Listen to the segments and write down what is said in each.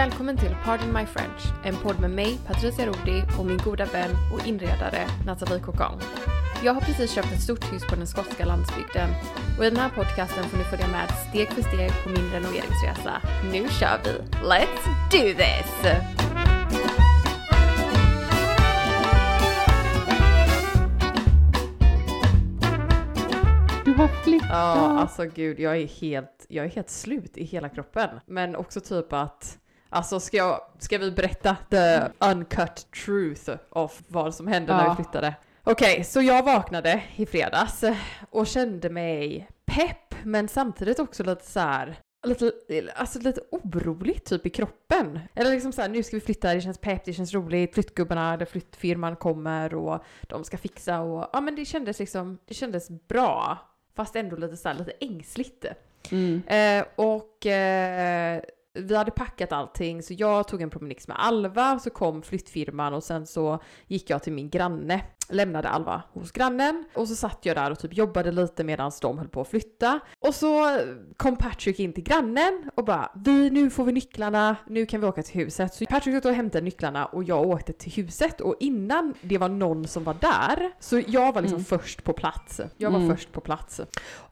Välkommen till Pardon My French, en podd med mig, Patricia Rodi och min goda vän och inredare Nathalie Kokong. Jag har precis köpt ett stort hus på den skotska landsbygden och i den här podcasten får ni följa med steg för steg på min renoveringsresa. Nu kör vi! Let's do this! Du har flyttat. Ja, alltså gud, jag är helt, jag är helt slut i hela kroppen. Men också typ att, alltså ska, jag, ska vi berätta the uncut truth of vad som hände när Ja. vi flyttade? Okej, så jag vaknade i fredags och kände mig pepp, men samtidigt också lite så här. Lite, alltså lite orolig typ i kroppen. Eller liksom så här, nu ska vi flytta, det känns pepp, det känns roligt, flyttgubbarna, eller flyttfirman kommer och de ska fixa och ja men det kändes liksom, det kändes bra. Fast ändå lite så här, lite ängsligt. Mm. Eh, och eh, vi hade packat allting så jag tog en promenix med Alva, så kom flyttfirman och sen så gick jag till min granne, lämnade Alva hos grannen och så satt jag där och typ jobbade lite medan de höll på att flytta. Och så kom Patrick in till grannen och bara vi, nu får vi nycklarna, nu kan vi åka till huset. Så Patrick åkte och hämtade nycklarna och jag åkte till huset och innan det var någon som var där så jag var liksom först på plats. Jag var Mm. först på plats.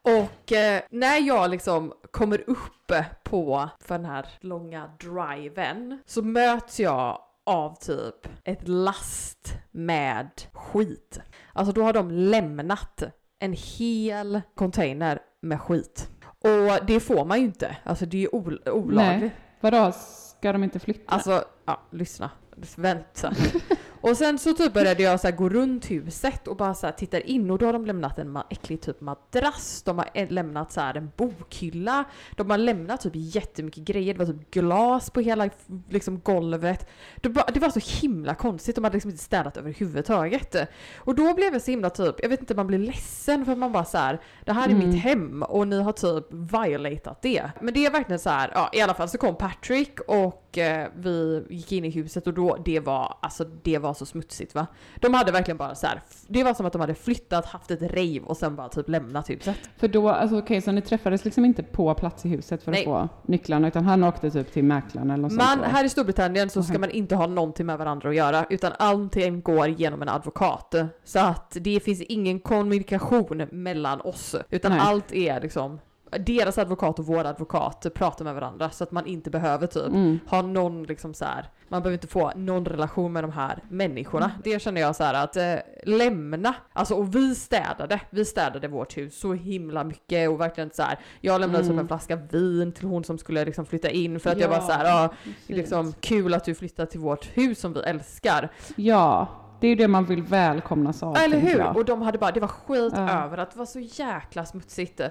Och eh, när jag liksom kommer upp på för den här långa driven så möts jag av typ ett last med skit. Alltså då har de lämnat en hel container med skit. Och det får man ju inte. Alltså det är ju ol- olagligt. Nej. Vadå, ska de inte flytta? Alltså, ja, lyssna. Vänta. och sen så typ började jag så här gå runt huset och bara så här tittar in och då har de lämnat en äcklig typ madrass, de har lämnat så här en bokhylla, de har lämnat typ jättemycket grejer, det var typ glas på hela liksom golvet. Det, bara, det var så himla konstigt, de hade liksom inte städat överhuvudtaget. Och då blev jag så himla typ, jag vet inte, man blir ledsen för man bara så här, det här är Mm. mitt hem och ni har typ violatat det. Men det är verkligen så här, ja i alla fall så kom Patrick och eh, vi gick in i huset och då, det var, alltså det var så smutsigt va. De hade verkligen bara så här, det var som att de hade flyttat, haft ett rave och sen bara typ lämnat huset. För då, alltså okej, så ni träffades liksom inte på plats i huset för Nej. att få nycklarna, utan han åkte typ till mäklaren eller något Man, sånt här i Storbritannien så ska man inte ha någonting med varandra att göra utan allting går genom en advokat. Så att det finns ingen kommunikation mellan oss utan Nej. allt är liksom deras advokat och vår advokat pratar med varandra så att man inte behöver typ Mm. ha någon liksom så här. man behöver inte få någon relation med de här människorna. Mm. Det känner jag så här att eh, lämna, alltså och vi städade, vi städade vårt hus så himla mycket och verkligen så här. jag lämnade typ Mm. en flaska vin till hon som skulle liksom flytta in för att jag Ja, bara så här, Fint. liksom kul att du flyttar till vårt hus som vi älskar. Ja, det är ju det man vill välkomnas av. Eller hur? jag. Och de hade bara, det var skit Ja. över att det var så jäkla smutsigt. Eh,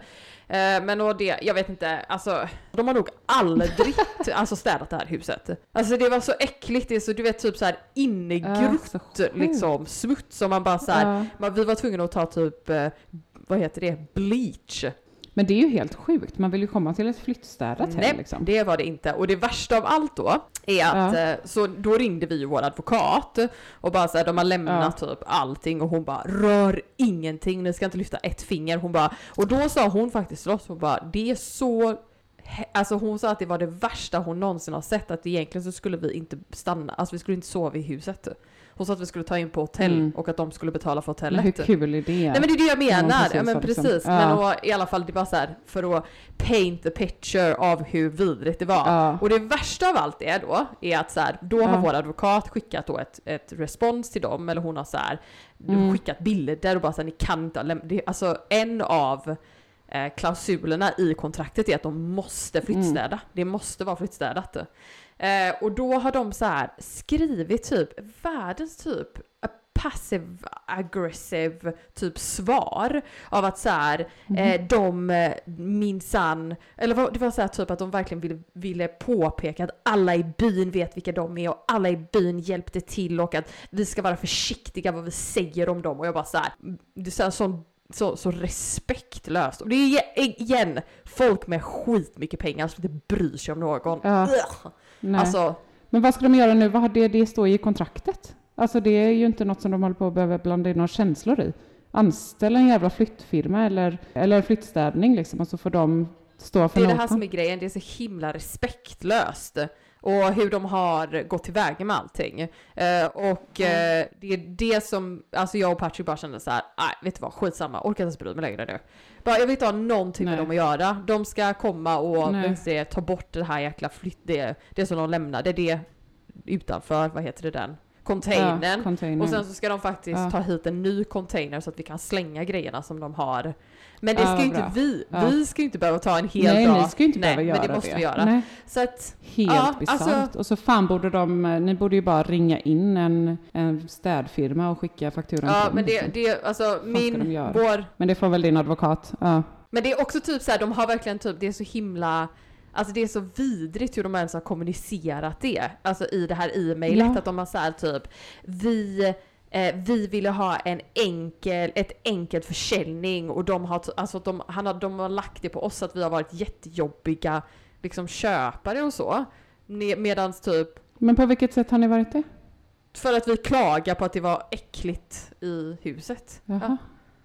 men och det, jag vet inte, alltså de har nog aldrig alltså städat det här huset. Alltså det var så äckligt, det är så du vet typ så här Ja, innegrott sjukt. liksom smuts som man bara så här, Ja. man, vi var tvungna att ta typ, eh, vad heter det, bleach. Men det är ju helt sjukt, man vill ju komma till ett flyttstädat Nej, hem liksom. det var det inte. Och det värsta av allt då är att, Ja. eh, så då ringde vi ju vår advokat och bara såhär, de har lämnat typ allting och hon bara rör ingenting, ni ska inte lyfta ett finger. Hon bara, och då sa hon faktiskt till oss, hon bara, det är så Alltså hon sa att det var det värsta hon någonsin har sett, att egentligen så skulle vi inte stanna, alltså vi skulle inte sova i huset. Hon sa att vi skulle ta in på hotell Mm. och att de skulle betala för Men hotellet. hur kul är det? Nej men det är det jag Ja, menar, precis, ja men liksom. precis. Ja. Men och, i alla fall det är bara så här för att paint the picture av hur vidrigt det var. Ja. Och det värsta av allt det då är att så här, då har vår advokat skickat då ett, ett respons till dem, eller hon har så här Mm. skickat bilder och bara så här, ni kan inte Alltså en av eh, klausulerna i kontraktet är att de måste flyttstäda. Mm. Det måste vara flyttstädat. Eh, och då har de så här skrivit typ världens typ passive aggressive typ svar av att så här, eh, de eh, minsann, eller det var så här typ att de verkligen ville, ville påpeka att alla i byn vet vilka de är och alla i byn hjälpte till och att vi ska vara försiktiga vad vi säger om dem och jag bara så här, det är så, här, sån så, så respektlöst. Och det är ge- igen folk med skitmycket pengar som inte bryr sig om någon. Ja. Alltså, Men vad ska de göra nu? Vad har det, det står i kontraktet? Alltså det är ju inte något som de håller på att behöva blanda in några känslor i. Anställa en jävla flyttfirma eller, eller flyttstädning liksom och så får de stå för det är det här notan. som är grejen, det är så himla respektlöst. Och hur de har gått tillväga med allting. Eh, och eh, det är det som, alltså jag och Patrick bara kände så här, nej vet du vad, skitsamma, orkar inte ens bry mig längre nu. Bara, jag vill inte ha någonting med Nej. dem att göra. De ska komma och du, ta bort det här jäkla flytt, det, det som de lämnade, det utanför, vad heter det den? Containern. Ja, containern. Och sen så ska de faktiskt Ja. ta hit en ny container så att vi kan slänga grejerna som de har. Men det ska ju inte bra. vi. Vi ska ju inte behöva ta en hel Nej, dag. ni ska ju inte Nej, behöva göra men det måste vi göra. Nej, Så att, helt Ja, bisarrt. alltså- Och så fan borde de, ni borde ju bara ringa in en, en städfirma och skicka fakturan ja men det, liksom. det, alltså de min, göra? vår, Men det får väl din advokat. Ja. men det är också typ så här, de har verkligen typ, det är så himla, alltså det är så vidrigt hur de ens har kommunicerat det. Alltså i det här e-mailet, Ja. att de har så här typ, vi, eh, vi ville ha en enkel, ett enkelt försäljning och de har, alltså de, han har, de har lagt det på oss att vi har varit jättejobbiga liksom köpare och så. Medans typ Men på vilket sätt har ni varit det? För att vi klagar på att det var äckligt i huset. Jaha. Ja.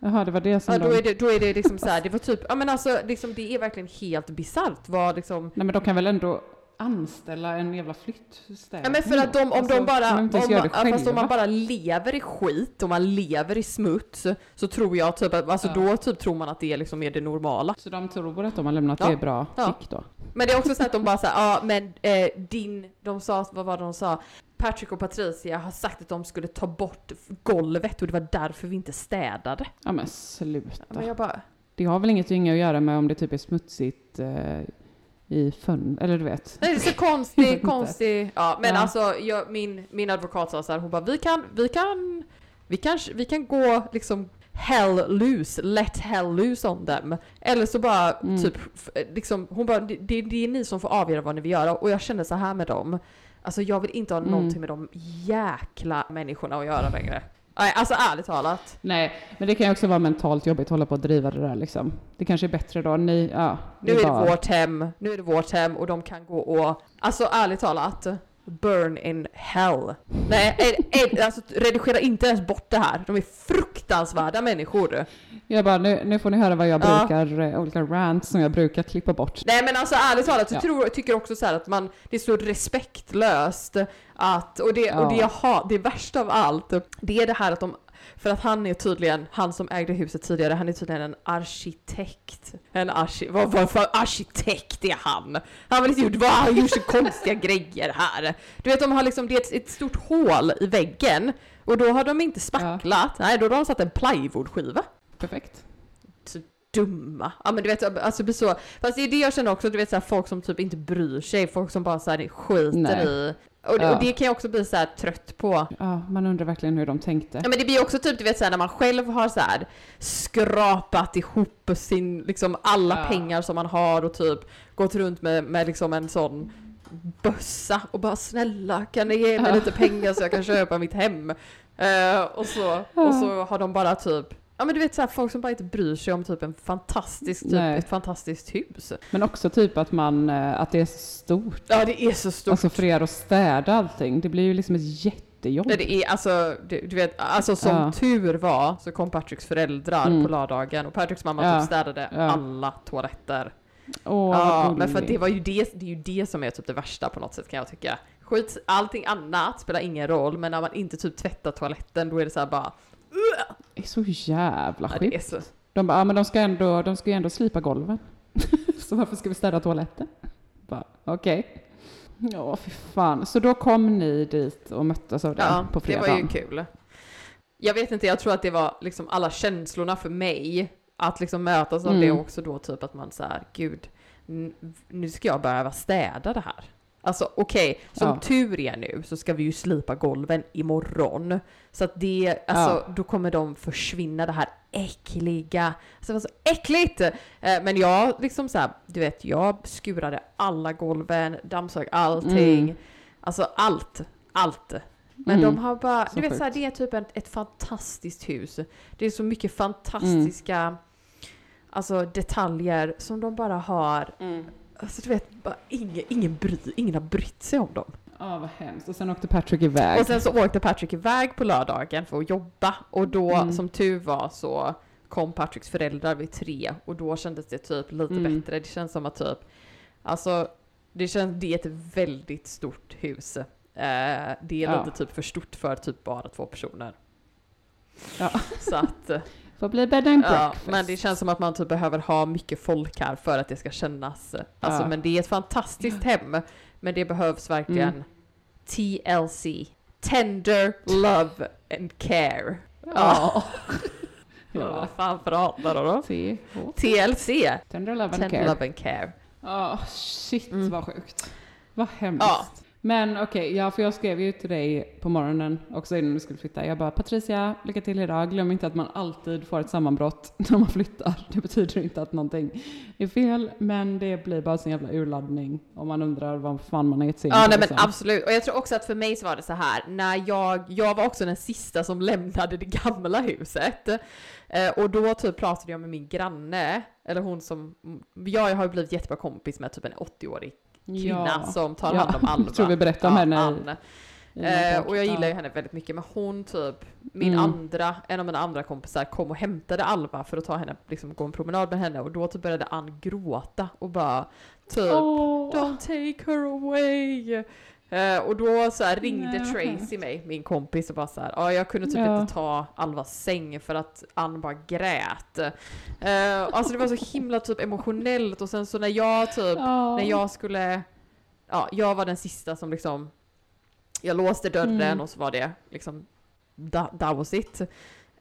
Jaha, det var det som Ja, då, de... är det, då är det liksom så här, det var typ, ja men alltså liksom, det är verkligen helt bisarrt vad liksom Nej men de kan väl ändå anställa en jävla flyttstädning? Ja men för att de, om Alltså, de bara, om, ja, fast om man bara lever i skit, om man lever i smuts, så tror jag typ att, alltså Ja. då typ tror man att det är liksom är det normala. Så de tror att de har lämnat Ja. det bra Ja. skick då? Men det är också så att de bara säger ja men eh, din, de sa, vad var det de sa? Patrick och Patricia har sagt att de skulle ta bort golvet och det var därför vi inte städade. Ja men sluta. Men jag bara, Det har väl ingenting att göra med om det typ är smutsigt eh, i fön, eller du vet. Nej, det är så konstig, konstig. Ja, men Ja. alltså jag, min, min advokat sa så här, hon bara vi kan, vi kan, vi kan, vi kan gå liksom hell loose, let hell loose on them. Eller så bara Mm. typ, liksom, hon bara det, det det är ni som får avgöra vad ni vill göra och jag känner så här med dem. Alltså jag vill inte ha Mm. någonting med de jäkla människorna att göra längre. Nej, alltså ärligt talat. Nej, men det kan ju också vara mentalt jobbigt att hålla på och driva det där liksom. Det kanske är bättre då, ni, ja. Nu är det bara- vårt hem, nu är det vårt hem och de kan gå och, alltså ärligt talat, burn in hell. Nej, ed, ed, alltså redigera inte ens bort det här. De är fruktansvärda människor. Jag bara, nu, nu får ni höra vad jag Ja. brukar, eh, olika rants som jag brukar klippa bort. Nej men alltså ärligt talat så Ja. tror, tycker också så här att man, det är så respektlöst att, och det, och det, Ja. jag har, det värsta av allt, det är det här att de för att han är tydligen, han som ägde huset tidigare, han är tydligen en arkitekt. En arki, vad, vad för arkitekt är han? Han har väl inte gjort, vad, han gjort så konstiga grejer här. Du vet de har liksom, det är ett, ett stort hål i väggen och då har de inte spacklat, nej då har de satt en plywoodskiva Perfekt. dumma. Ja men du vet, alltså det blir så. Fast det är det jag känner också, du vet så här, folk som typ inte bryr sig, folk som bara så här, skiter Nej. i. Och, Ja. och det kan jag också bli så här trött på. Ja, man undrar verkligen hur de tänkte. Ja men det blir också typ du vet så här, när man själv har så här skrapat ihop sin, liksom alla Ja. pengar som man har och typ gått runt med, med liksom en sån bössa och bara snälla kan ni ge mig Ja. lite pengar så jag kan köpa mitt hem? Eh, och, så, och så har de bara typ Ja men du vet så här, folk som bara inte bryr sig om typ en fantastisk, typ Nej. ett fantastiskt hus. Men också typ att man, eh, att det är så stort. Ja det är så stort. Alltså för er att städa allting, det blir ju liksom ett jättejobb. Nej, det är alltså, du, du vet, alltså som Ja. tur var så kom Patricks föräldrar Mm. på lördagen och Patricks mamma Ja. typ städade Ja. alla toaletter. Åh, ja, men för det var ju det, det är ju det som är typ det värsta på något sätt kan jag tycka. Skit, allting annat spelar ingen roll, men när man inte typ tvättar toaletten då är det så här bara, Det är så jävla ja, det sjukt. så. De bara, ja men de ska ändå, de ska ju ändå slipa golven. så varför ska vi städa toaletten? Okej. Ja, fy fan. Så då kom ni dit och möttes av det Ja, på det fredagen? var ju kul. Jag vet inte, jag tror att det var liksom alla känslorna för mig Att liksom mötas av Mm. det också då typ att man så här, gud, nu ska jag behöva städa det här. Alltså okej, som Ja. tur är nu så ska vi ju slipa golven imorgon. Så att det, alltså då kommer de försvinna det här äckliga. Alltså det var så äckligt! Eh, Men jag liksom så här, du vet, jag skurade alla golven, dammsög allting. Mm. Alltså allt, allt. Men Mm. de har bara, Så du vet så här, det är typ ett, ett fantastiskt hus. Det är så mycket fantastiska Mm. alltså, detaljer som de bara har. Alltså du vet, bara ingen, ingen, bry, ingen har brytt sig om dem. Ja, vad hemskt. Och sen åkte Patrick iväg. Och sen så åkte Patrick iväg på lördagen för att jobba och då Mm. som tur var så kom Patricks föräldrar vid tre och då kändes det typ lite Mm. bättre. Det känns som att typ, alltså det känns, det är ett väldigt stort hus. Eh, det är Ja. lite typ för stort för typ bara två personer. Ja. Så att, eh, Får bli bed and ja, breakfast. men det känns som att man typ behöver ha mycket folk här för att det ska kännas. eh, Alltså Ja. men det är ett fantastiskt hem. Men det behövs verkligen Mm. TLC. Tender love and care. Ja. Ja. Vad ja. fan pratar du då? T. TLC. Tender love and Tender care. love and care. Ja, shit Mm. vad sjukt. Vad hemskt. Ja. Men okej, ja för jag skrev ju till dig på morgonen också innan du skulle flytta. Jag bara Patricia, lycka till idag. Glöm inte att man alltid får ett sammanbrott när man flyttar. Det betyder inte att någonting är fel, men det blir bara en jävla urladdning om man undrar vad fan man har gett sig in Ja nej men liksom. absolut. Och jag tror också att för mig så var det så här när jag, jag var också den sista som lämnade det gamla huset. Eh, och då typ pratade jag med min granne, eller hon som, jag har ju blivit jättebra kompis med typ en 80-årig kvinna Ja. som tar hand om Alva. jag tror vi berättade om henne Anne. Eh, och jag gillar ju henne väldigt mycket, men hon typ, min Mm. andra, en av mina andra kompisar kom och hämtade Alva för att ta henne, liksom gå en promenad med henne och då typ började Ann gråta och bara typ Åh. Don't take her away! Eh, och då så här ringde Nej, Tracy mig, min kompis, och bara så här, ja jag kunde typ Ja. inte ta Alvas säng för att Ann bara grät. Eh, alltså det var så himla typ emotionellt och sen så när jag typ Ja. när jag skulle, ja, jag var den sista som liksom, jag låste dörren Mm. och så var det liksom, that, that was it.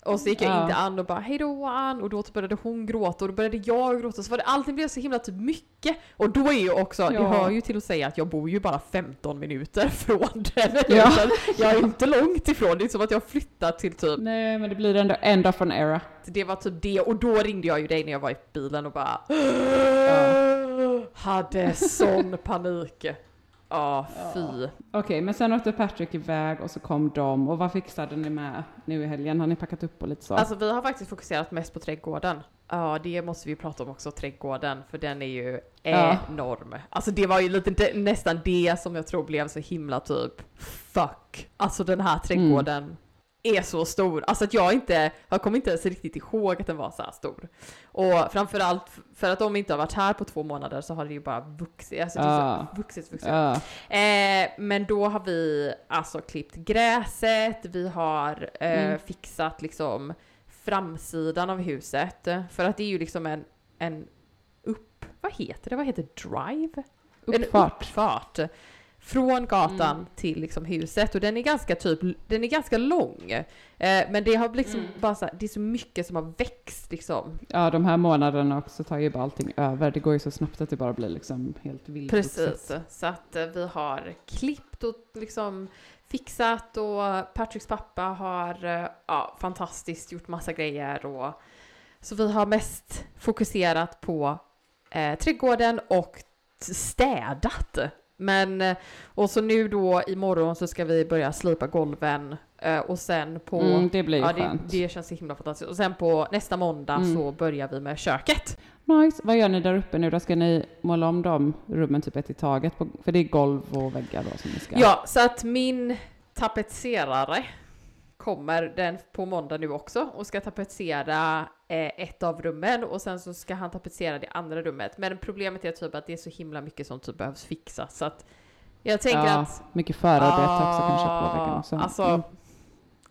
Och så gick jag Ja. till Ann och bara hej då Ann och då typ började hon gråta och då började jag gråta så var det allting blev så himla typ mycket. Och då är ju också, det Ja. hör ju till att säga att jag bor ju bara 15 minuter från den Ja. Jag är inte långt ifrån, det är som att jag har flyttat till typ Nej, men det blir ändå end of an era. det var typ det och då ringde jag ju dig när jag var i bilen och bara hade sån panik. Ja, fy. Okej, men sen åkte Patrick iväg och så kom de. Och vad fixade ni med nu i helgen? Har ni packat upp och lite så? Alltså vi har faktiskt fokuserat mest på trädgården. Ja, det måste vi prata om också, trädgården, för den är ju Ja. enorm. Alltså det var ju lite nästan det som jag tror blev så himla typ fuck. Alltså den här trädgården är så stor. Alltså att jag inte, jag kommer inte ens riktigt ihåg att den var så här stor. Och framförallt för att de inte har varit här på två månader så har det ju bara vuxit. Alltså så vuxit, vuxit. ja. Eh, men då har vi alltså klippt gräset, vi har eh, Mm. fixat liksom framsidan av huset. För att det är ju liksom en, en upp, vad heter det, vad heter drive? En Uppfart. Från gatan Mm. till liksom huset och den är ganska typ, den är ganska lång. Eh, men det har liksom Mm. bara så här, det är så mycket som har växt liksom. Ja, de här månaderna också tar ju bara allting över. Det går ju så snabbt att det bara blir liksom helt vildvuxet. Precis, så att eh, vi har klippt och liksom fixat och Patricks pappa har eh, ja, fantastiskt gjort massa grejer och så vi har mest fokuserat på eh, trädgården och städat. Men eh, och så nu då imorgon så ska vi börja slipa golven eh, och sen på Mm, det blir Ja, det, det känns så himla fantastiskt. Och sen på nästa måndag Mm. så börjar vi med köket. Nice. Vad gör ni där uppe nu då? Ska ni måla om de rummen typ ett i taget? På, för det är golv och väggar då som ni ska... Ja, så att min tapetserare kommer den på måndag nu också och ska tapetsera eh, ett av rummen och sen så ska han tapetsera det andra rummet. Men problemet är typ att det är så himla mycket som typ behövs fixas så att jag tänker Ja, att mycket förarbete också kanske på väggen också. Alltså, Mm.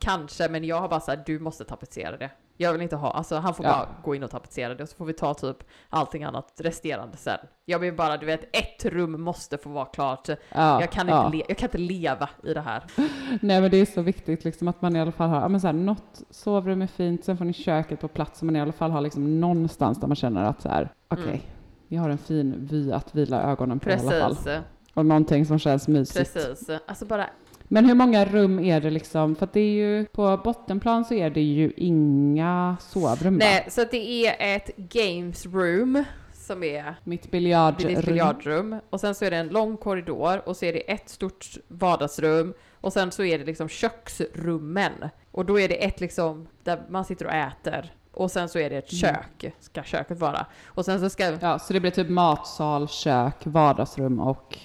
Kanske, men jag har bara sagt du måste tapetsera det. Jag vill inte ha, alltså han får Ja. bara gå in och tapetsera det och så får vi ta typ allting annat resterande sen. Jag vill bara, du vet, ett rum måste få vara klart. Ja, jag, kan ja. inte jag kan inte leva i det här. Nej men det är så viktigt liksom att man i alla fall har, ja men så här, något sovrum är fint, sen får ni köket på plats så man i alla fall har liksom någonstans där man känner att så här, okej, Mm. jag har en fin vy att vila ögonen på i alla fall. Precis, Och någonting som känns mysigt. precis. Alltså bara, Men hur många rum är det liksom? För att det är ju, på bottenplan så är det ju inga sovrum nej, så att det är ett games room som är Mitt biljardrum. ditt biljardrum. Och sen så är det en lång korridor och så är det ett stort vardagsrum och sen så är det liksom köksrummen. Och då är det ett liksom där man sitter och äter. Och sen så är det ett Mm. kök, ska köket vara. Och sen så ska Ja, så det blir typ matsal, kök, vardagsrum och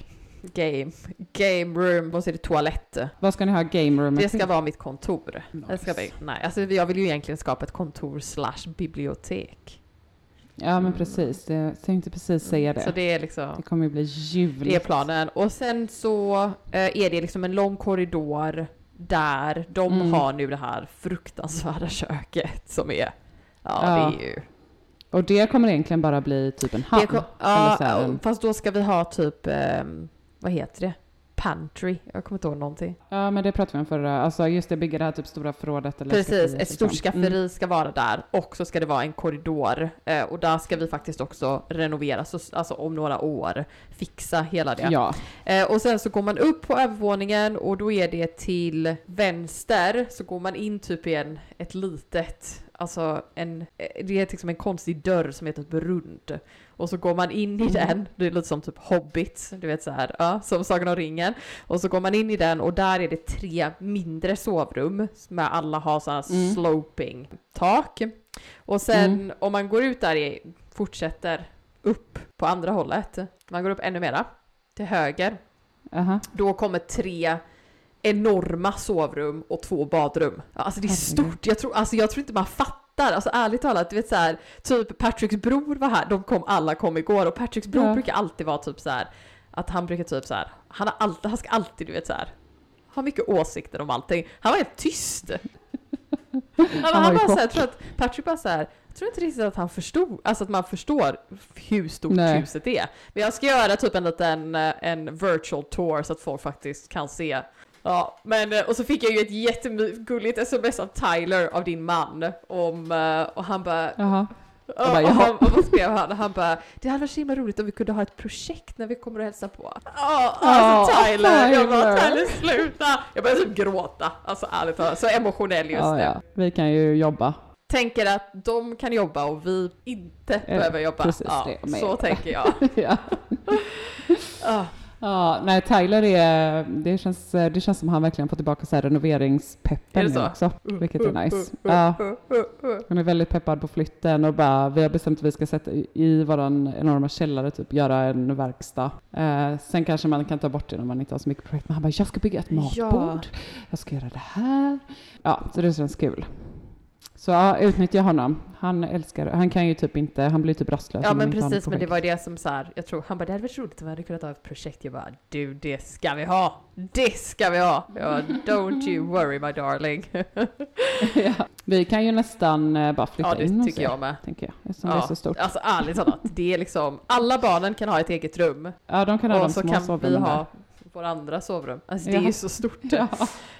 game, game room så är det toalett. vad ska ni ha game room Det ska vara mitt kontor. Det ska Nice. vi, nej, alltså jag vill ju egentligen skapa ett kontor slash bibliotek. Ja men precis, det, jag tänkte precis säga det. Så det är liksom... Det kommer ju bli ljuvligt. Det är planen. Och sen så eh, är det liksom en lång korridor där de Mm. har nu det här fruktansvärda köket som är... Ja, Ja. det är ju... Och det kommer egentligen bara bli typ en hamn. kom, ja, fast då ska vi ha typ... ehm, vad heter det? Pantry. Jag kommer inte ihåg någonting. Ja men det pratade vi om förra, alltså just det, bygga det här typ stora förrådet eller Precis, ett stort liksom. skafferi Mm. ska vara där och så ska det vara en korridor. Eh, och där ska vi faktiskt också renovera, så, alltså om några år. Fixa hela det. Ja, Eh, och sen så går man upp på övervåningen och då är det till vänster så går man in typ i en, ett litet, alltså en, eh, det är liksom en konstig dörr som är typ rund. Och så går man in i den, det är lite som typ Hobbit, du vet så här, ja, som Sagan om ringen. Och så går man in i den och där är det tre mindre sovrum med alla har sådana Mm. sloping tak. Och sen Mm. om man går ut där, i, fortsätter upp på andra hållet, man går upp ännu mera, till höger, aha. då kommer tre enorma sovrum och två badrum. Alltså det är stort. Jag tror, alltså jag tror inte man fattar. Alltså ärligt talat, du vet så här, typ Patricks bror var här, de kom, alla kom igår och Patricks bror Ja. brukar alltid vara typ så här att han brukar typ så här, han har alltid, han ska alltid du vet så här ha mycket åsikter om allting. Han var helt tyst. Han, var han i bara så här, tror att Patrick bara så här, jag tror inte riktigt att han förstod, alltså att man förstår hur stort Nej. huset är. Men jag ska göra typ en liten eh, en virtual tour så att folk faktiskt kan se. Ja, men eh, och så fick jag ju ett jättegulligt sms av Tyler, av din man, om, eh, och han bara, Jaha. Ja, bara, och, han, och vad skrev han? Han bara, det hade varit så himla roligt om vi kunde ha ett projekt när vi kommer och hälsa på. Ja, alltså Åh, Tyler, jag bara Tyler. Sluta! Jag började typ gråta, alltså ärligt talat, så emotionell just Ja, nu. ja. Vi kan ju jobba. Tänker att de kan jobba och vi inte behöver jobba. precis ja, så tänker jag. ja. Ah, ja, nej Tyler är, det känns, det känns som han verkligen får tillbaka så här renoveringspeppen nu så? också. Vilket är nice. Ja, han är väldigt peppad på flytten och bara, vi har bestämt att vi ska sätta i, våran enorma källare, typ göra en verkstad. Eh, sen kanske man kan ta bort det när man inte har så mycket projekt. Men han bara, jag ska bygga ett Ja. matbord, jag ska göra det här. Ja, så det känns kul. Så ja, utnyttja honom. Han älskar Han kan ju typ inte, han blir typ rastlös. Ja men precis, men det var det som så här, jag tror, han bara det hade varit roligt om vi hade kunnat ha ett projekt. Jag bara du det ska vi ha! Det ska vi ha! Jag bara, don't you worry my darling. ja. Vi kan ju nästan eh, bara flytta ja det in tycker er, jag med. tänker jag. Eftersom det är så stort. Alltså ärligt talat, det är liksom, alla barnen kan ha ett eget rum. Ja, de kan ha de och så små kan vi sovrummen ha våra andra sovrum. Alltså det är Ja. ju så stort. Ja.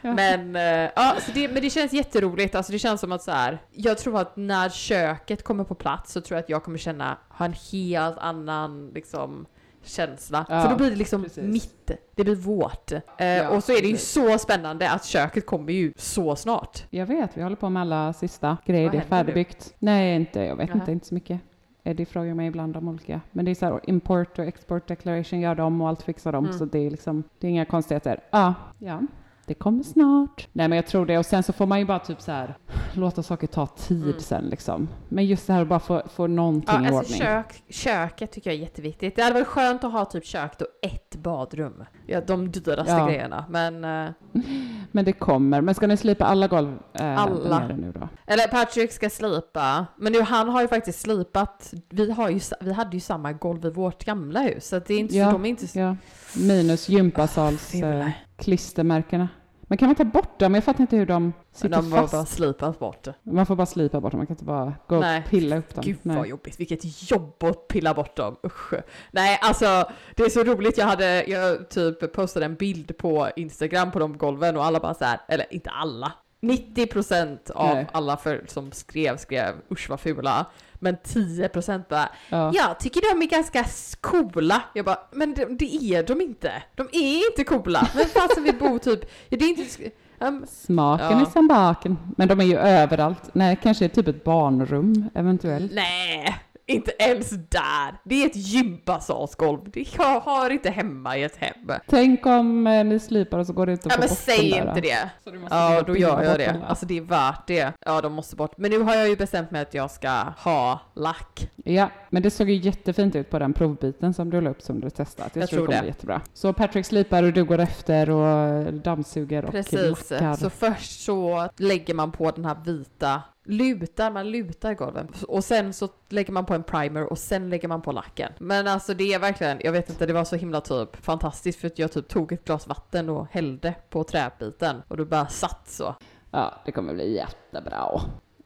Ja. Men, eh, ja, så det, men det känns jätteroligt, alltså det känns som att så här. jag tror att när köket kommer på plats så tror jag att jag kommer känna, ha en helt annan liksom känsla. Ja, För då blir det liksom precis. mitt, det blir vårt. Eh, Ja, och så är det ju precis. så spännande att köket kommer ju så snart. Jag vet, vi håller på med alla sista grejer. Vad Det är händer nu? färdigbyggt. Nej, inte, jag vet Nähä. inte, inte så mycket. Eddie frågar mig ibland om olika. Men det är så här, import och export declaration gör de och allt fixar de. Mm. Så det är liksom, det är inga konstigheter. Ja, ja. Det kommer snart. Nej men jag tror det. Och sen så får man ju bara typ så här låta saker ta tid Mm. sen liksom. Men just det här att bara få, få någonting Ja, alltså ordning. kök, köket tycker jag är jätteviktigt. Det hade varit skönt att ha typ kök och ett badrum. Ja, de dyraste Ja. grejerna. Men, eh, Men det kommer. Men ska ni slipa alla golv eh, Alla. nu då? eller Patrick ska slipa. Men nu, han har ju faktiskt slipat. Vi, har ju, vi hade ju samma golv i vårt gamla hus. Så det är inte Ja, så, de är inte så... Ja. Minus gympasals Fula. Klistermärkena. Men kan man ta bort dem? Jag fattar inte hur de sitter De var fast. bara slipas bort. Man får bara slipa bort dem, man kan inte bara gå Nej. och pilla upp dem. Gud Nej. vad jobbigt, vilket jobb att pilla bort dem, usch. Nej alltså det är så roligt, jag hade, jag typ postade en bild på Instagram på de golven och alla bara så här, eller inte alla, 90% av Nej. alla för, som skrev skrev usch vad fula, men 10% bara Ja. jag tycker de är ganska coola. Jag bara, men det, det är de inte. De är inte coola. Men fasen vi bor typ, ja, det är inte, um, Smaken Ja. är som baken. Men de är ju överallt. Nej, kanske typ ett barnrum eventuellt. nej, inte ens där. Det är ett gympasalsgolv. Det hör, hör inte hemma i ett hem. Tänk om eh, ni slipar och så går det inte att Ja få men bort säg dem där, inte det. Så du måste Ja, då gör jag bort det. där. Alltså det är värt det. Ja, de måste bort. Men nu har jag ju bestämt mig att jag ska ha lack. Ja, men det såg ju jättefint ut på den provbiten som du la upp som du testat. Jag, Jag tror det kommer det. bli jättebra. Så Patrick slipar och du går efter och dammsuger och Precis. lackar. Så först så lägger man på den här vita lutar, man lutar golven och sen så lägger man på en primer och sen lägger man på lacken. Men alltså det är verkligen, jag vet inte, det var så himla typ fantastiskt för att jag typ tog ett glas vatten och hällde på träbiten och det bara satt så. Ja, det kommer bli jättebra.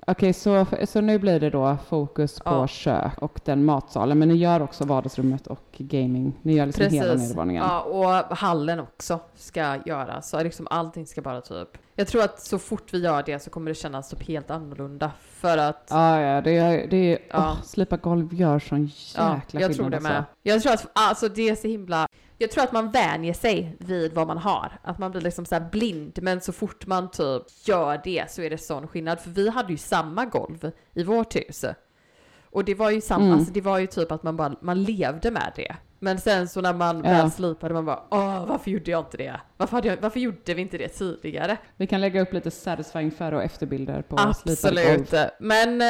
Okej, så, så nu blir det då fokus på Ja. kök och den matsalen, men ni gör också vardagsrummet och gaming. Ni gör liksom hela Precis. nedervåningen. Ja, och hallen också ska göras. Så liksom allting ska bara typ... Jag tror att så fort vi gör det så kommer det kännas typ helt annorlunda. För att... Ja, ja, det är, det är, Ja. åh, slipa golv gör sån jäkla Ja, jag tror det med. alltså. Jag tror att alltså det är så himla... Jag tror att man vänjer sig vid vad man har. Att man blir liksom så här blind. Men så fort man typ gör det så är det sån skillnad. För vi hade ju samma golv i vårt hus. Och det var ju samma, Mm. alltså det var ju typ att man bara, man levde med det. Men sen så när man Ja. väl slipade man bara åh varför gjorde jag inte det? Varför, hade jag, varför gjorde vi inte det tidigare? Vi kan lägga upp lite satisfying före och efterbilder på slipade golv. Absolut. Men eh,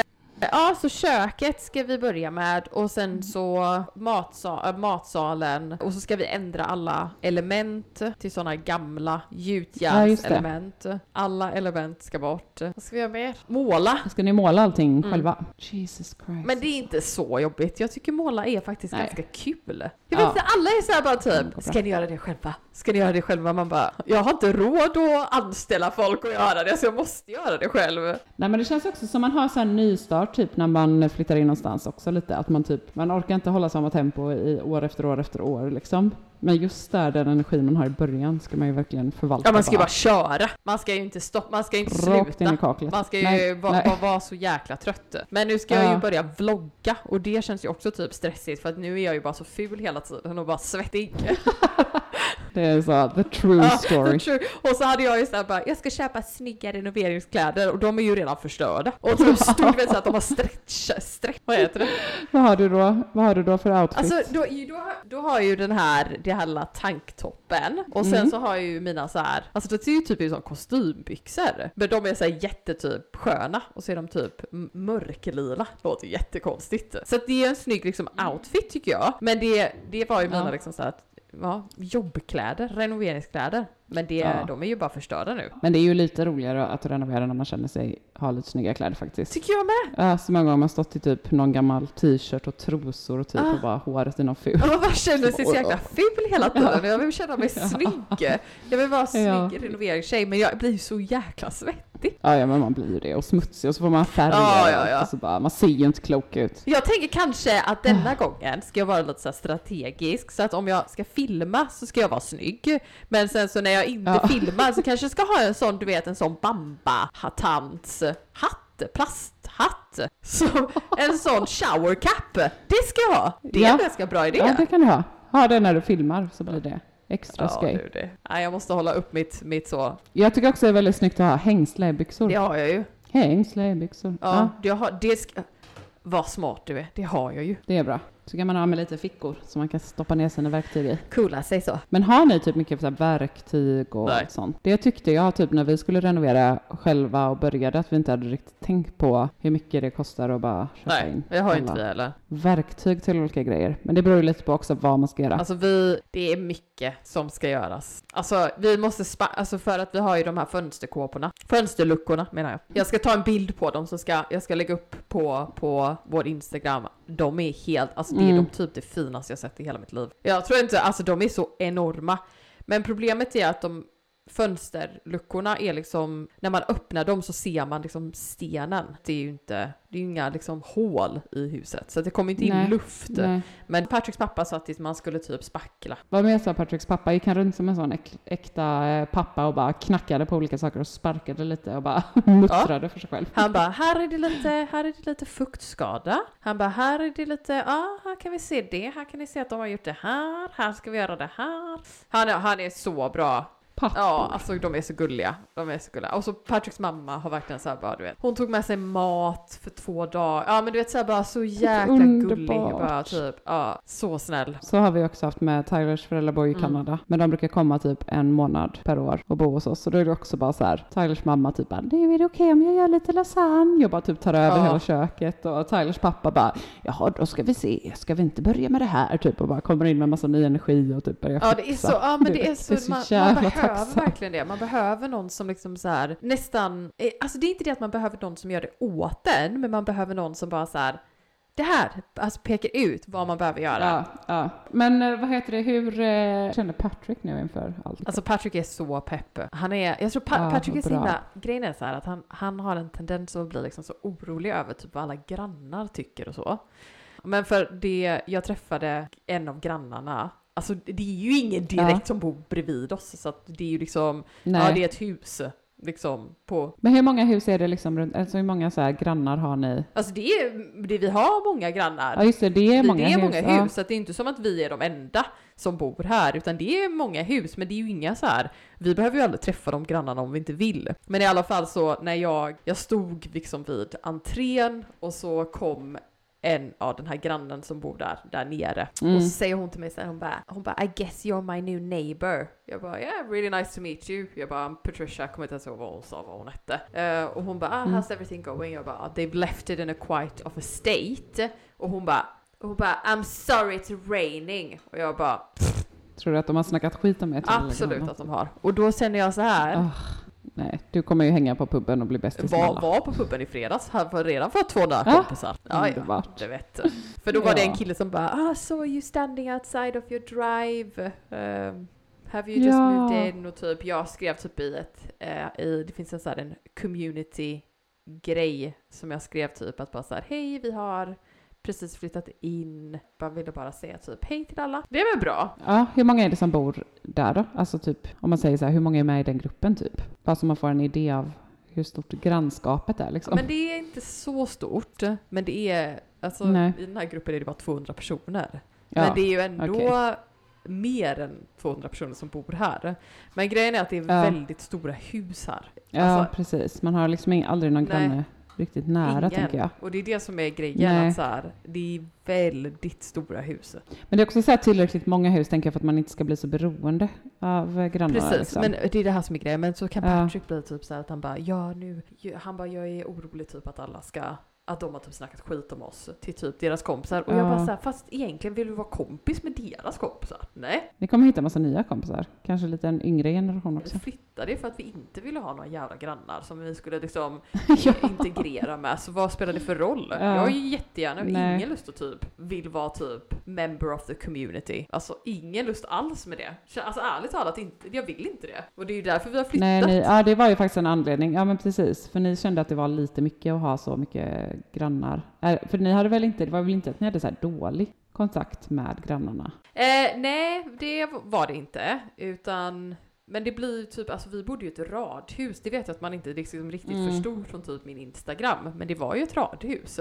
ja, så köket ska vi börja med och sen så matsa- äh, matsalen och så ska vi ändra alla element till sådana gamla gjutjärnselement. alla element ska bort. Vad ska vi göra mer? Måla. Ska ni måla allting Mm. själva? Jesus Christ. Men det är inte så jobbigt. Jag tycker måla är faktiskt Nej. ganska kul. Jag vet Ja. inte, alla är så här bara typ, bra. ska ni göra det själva? Ska ni göra det själva? Man bara, jag har inte råd att anställa folk och göra det så jag måste göra det själv. Nej men det känns också som man har så här nystart typ när man flyttar in någonstans också lite. Att man typ, man orkar inte hålla samma tempo i år efter år efter år liksom. Men just där den energin man har i början ska man ju verkligen förvalta. Ja man ska ju bara köra. Man ska ju inte stoppa, man ska ju inte Rakt sluta. Man ska ju Nej, va- vara så jäkla trött. Men nu ska jag ju Ja. börja vlogga och det känns ju också typ stressigt för att nu är jag ju bara så ful hela tiden och bara svettig. Det är så, the true story. true. Och så hade jag ju såhär bara, jag ska köpa snygga renoveringskläder och de är ju redan förstörda. Och så stod det så att de har stretch, stretch, vad heter det? Vad har du då? Vad har du då för outfit? Alltså då, då, då har jag ju den här, det här lilla tanktoppen och sen Mm. så har jag ju mina så här, alltså det ser ju typ ut som kostymbyxor. Men de är så här jättetyp sköna och så är de typ mörklila. Låter jättekonstigt. Så det är en snygg liksom outfit tycker jag. Men det, det var ju mina Ja. liksom så här, ja, jobbkläder, renoveringskläder. Men det, Ja. de är ju bara förstörda nu. Men det är ju lite roligare att renovera när man känner sig ha lite snygga kläder faktiskt. Tycker jag med. Ja, så många gånger har man stått i typ någon gammal t-shirt och trosor och typ Ah. och bara håret i någon ful. Man bara känner sig så jäkla ful hela tiden. Jag vill känna mig snygg. Jag vill vara snygg Ja. renoveringstjej men jag blir så jäkla svettig. Ja, ja, men man blir ju det. Och smutsig och så får man färger Ja, ja, ja. och så bara, man ser ju inte klok ut. Jag tänker kanske att denna gången ska jag vara lite så strategisk så att om jag ska filma så ska jag vara snygg. Men sen så när jag inte Ja. filmar så kanske jag ska ha en sån, du vet en sån bamba-tants hatt, plasthatt. Så, en sån shower cap. Det ska jag ha. Det är Ja. en ganska bra idé. Ja, det kan du ha. Ha det när du filmar så blir det extra Ja, skoj. det. Nej, jag måste hålla upp mitt, mitt så. Jag tycker också det är väldigt snyggt att ha hängslebyxor. Det har jag ju. Hängslebyxor. Ja, Ja. Det, har, det ska... Vad smart du är. Det har jag ju. det är bra. Så kan man ha med lite fickor som man kan stoppa ner sina verktyg i. Coola sig så. Men har ni typ mycket så verktyg och Nej. sånt? Det tyckte jag typ när vi skulle renovera själva och började att vi inte hade riktigt tänkt på hur mycket det kostar att bara köpa Nej, in. det har alla inte vi heller. Verktyg till olika grejer. Men det beror ju lite på också vad man ska göra. Alltså vi, det är mycket som ska göras. Alltså vi måste spa, alltså för att vi har ju de här fönsterkåporna. Fönsterluckorna menar jag. Jag ska ta en bild på dem så ska jag ska lägga upp på, på vår Instagram. De är helt, alltså det är Mm. de typ det finaste jag sett i hela mitt liv. Jag tror inte, alltså de är så enorma. Men problemet är att de fönsterluckorna är liksom, när man öppnar dem så ser man liksom stenen. Det är ju inte, det är ju inga liksom hål i huset, så det kommer inte in Nej, luft. Nej. Men Patricks pappa sa att man skulle typ spackla. Vad mer sa Patricks pappa? Gick han runt som en sån äk, äkta eh, pappa och bara knackade på olika saker och sparkade lite och bara muttrade för sig själv? Han bara, här är det lite, här är det lite fuktskada. Han bara, här är det lite, ja, här kan vi se det, här kan ni se att de har gjort det här, här ska vi göra det här. Han han är så bra. Pappor. Ja, alltså de är så gulliga. De är så gulliga. Och så Patricks mamma har verkligen såhär bara, du vet. Hon tog med sig mat för två dagar. Ja men du vet såhär bara så jäkla gullig. Bara typ, ja, så snäll. Så har vi också haft med Tylers föräldrar bor i Mm. Kanada. Men de brukar komma typ en månad per år och bo hos oss. Så då är det också bara så här. Tylers mamma typ bara, "Nu, är det okej om jag gör lite lasagne? Och bara typ tar över Ja. hela köket. Och Tylers pappa bara, jaha då ska vi se, ska vi inte börja med det här? Typ och bara kommer in med massa ny energi och typ börjar Ja det är fixa. så, ja men Du det är så, det är så man, man jävla behöver tacksamt. verkligen det. Man behöver någon som liksom så här nästan, eh, alltså det är inte det att man behöver någon som gör det åt en, men man behöver någon som bara så här det här, alltså pekar ut vad man behöver göra. Ja, ja. Men eh, vad heter det, hur eh, känner Patrick nu inför allt? Alltså Patrick är så pepp. Han är, jag tror pa- Ja, Patrick är så himla, grejen är så här att han, han har en tendens att bli liksom så orolig över typ vad alla grannar tycker och så. Men för det, jag träffade en av grannarna, alltså det är ju ingen direkt Ja. som bor bredvid oss så att det är ju liksom, Nej. ja det är ett hus liksom på, Men hur många hus är det liksom runt, alltså hur många så här grannar har ni? alltså det är, det, vi har många grannar. Ja just det, det är det, många det är hus. många ja. hus, så att det är inte som att vi är de enda som bor här, utan det är många hus, men det är ju inga så här. Vi behöver ju aldrig träffa de grannarna om vi inte vill. Men i alla fall så när jag, jag stod liksom vid entrén och så kom en av den här grannen som bor där, där nere. Mm. Och så säger hon till mig så här, hon bara, hon bara I guess you're my new neighbor. Jag bara yeah, really nice to meet you. Jag bara Patricia, kommer inte ens ihåg vad hon sa vad hon hette. Eh, och hon bara ah, Mm. how's everything going? Jag bara "Ah, they've left it in a quite of a state. Och hon bara hon bara I'm sorry it's raining. Och jag bara Tror du att de har snackat skit om er till absolut att de har. Och då känner jag så här. Ah, nej, du kommer ju hänga på puben och bli bästis med Var, alla. var på puben i fredags, han var redan fått två Ah, kompisar. Ja, ja, det vet du. För då var det en Ja. kille som bara ah, so are you standing outside of your drive? Um, have you just Ja. moved in? Och typ jag skrev typ i ett, eh, i, det finns en sån här en community grej som jag skrev typ att bara så här hej vi har precis flyttat in, bara ville bara säga typ hej till alla. Det är väl bra? Ja, hur många är det som bor där då? Alltså typ, om man säger så här, hur många är med i den gruppen typ? Bara så man får en idé av hur stort grannskapet är liksom. Men det är inte så stort, men det är, alltså Nej. i den här gruppen är det bara 200 personer. ja. Men det är ju ändå okej. mer än 200 personer som bor här. Men grejen är att det är Ja. väldigt stora hus här. ja, alltså- precis. Man har liksom aldrig någon Nej. granne riktigt nära Ingen. tänker jag. Och det är det som är grejen, Nej. att så här, det är väldigt stora hus. Men det är också så här tillräckligt många hus tänker jag för att man inte ska bli så beroende av eh, grannarna. Precis, liksom. men det är det här som är grejen. Men så kan Ja. Patrick bli typ så här att han bara, ja nu, han bara, jag är orolig typ att alla ska att de har typ snackat skit om oss till typ deras kompisar. Och jag Ja. bara såhär, fast egentligen vill du vara kompis med deras kompisar? Nej, Ni kommer hitta massa nya kompisar. Kanske lite en yngre generation också. vi flyttade för att vi inte ville ha några jävla grannar som vi skulle liksom ja. integrera med. Så vad spelar det för roll? Ja. Jag har ju jättegärna Nej. ingen lust att typ vill vara typ member of the community. Alltså ingen lust alls med det. Alltså ärligt talat, inte, jag vill inte det. Och det är ju därför vi har flyttat. Nej, ni, ja, det var ju faktiskt en anledning. Ja, men precis. För ni kände att det var lite mycket att ha så mycket grannar. Äh, för ni hade väl inte, det var väl inte att ni hade så dålig kontakt med grannarna? Eh, nej, det var det inte. Utan, men det blir typ, alltså vi bodde ju i ett radhus. Det vet jag att man inte liksom riktigt Mm. förstod från typ min Instagram. Men det var ju ett radhus.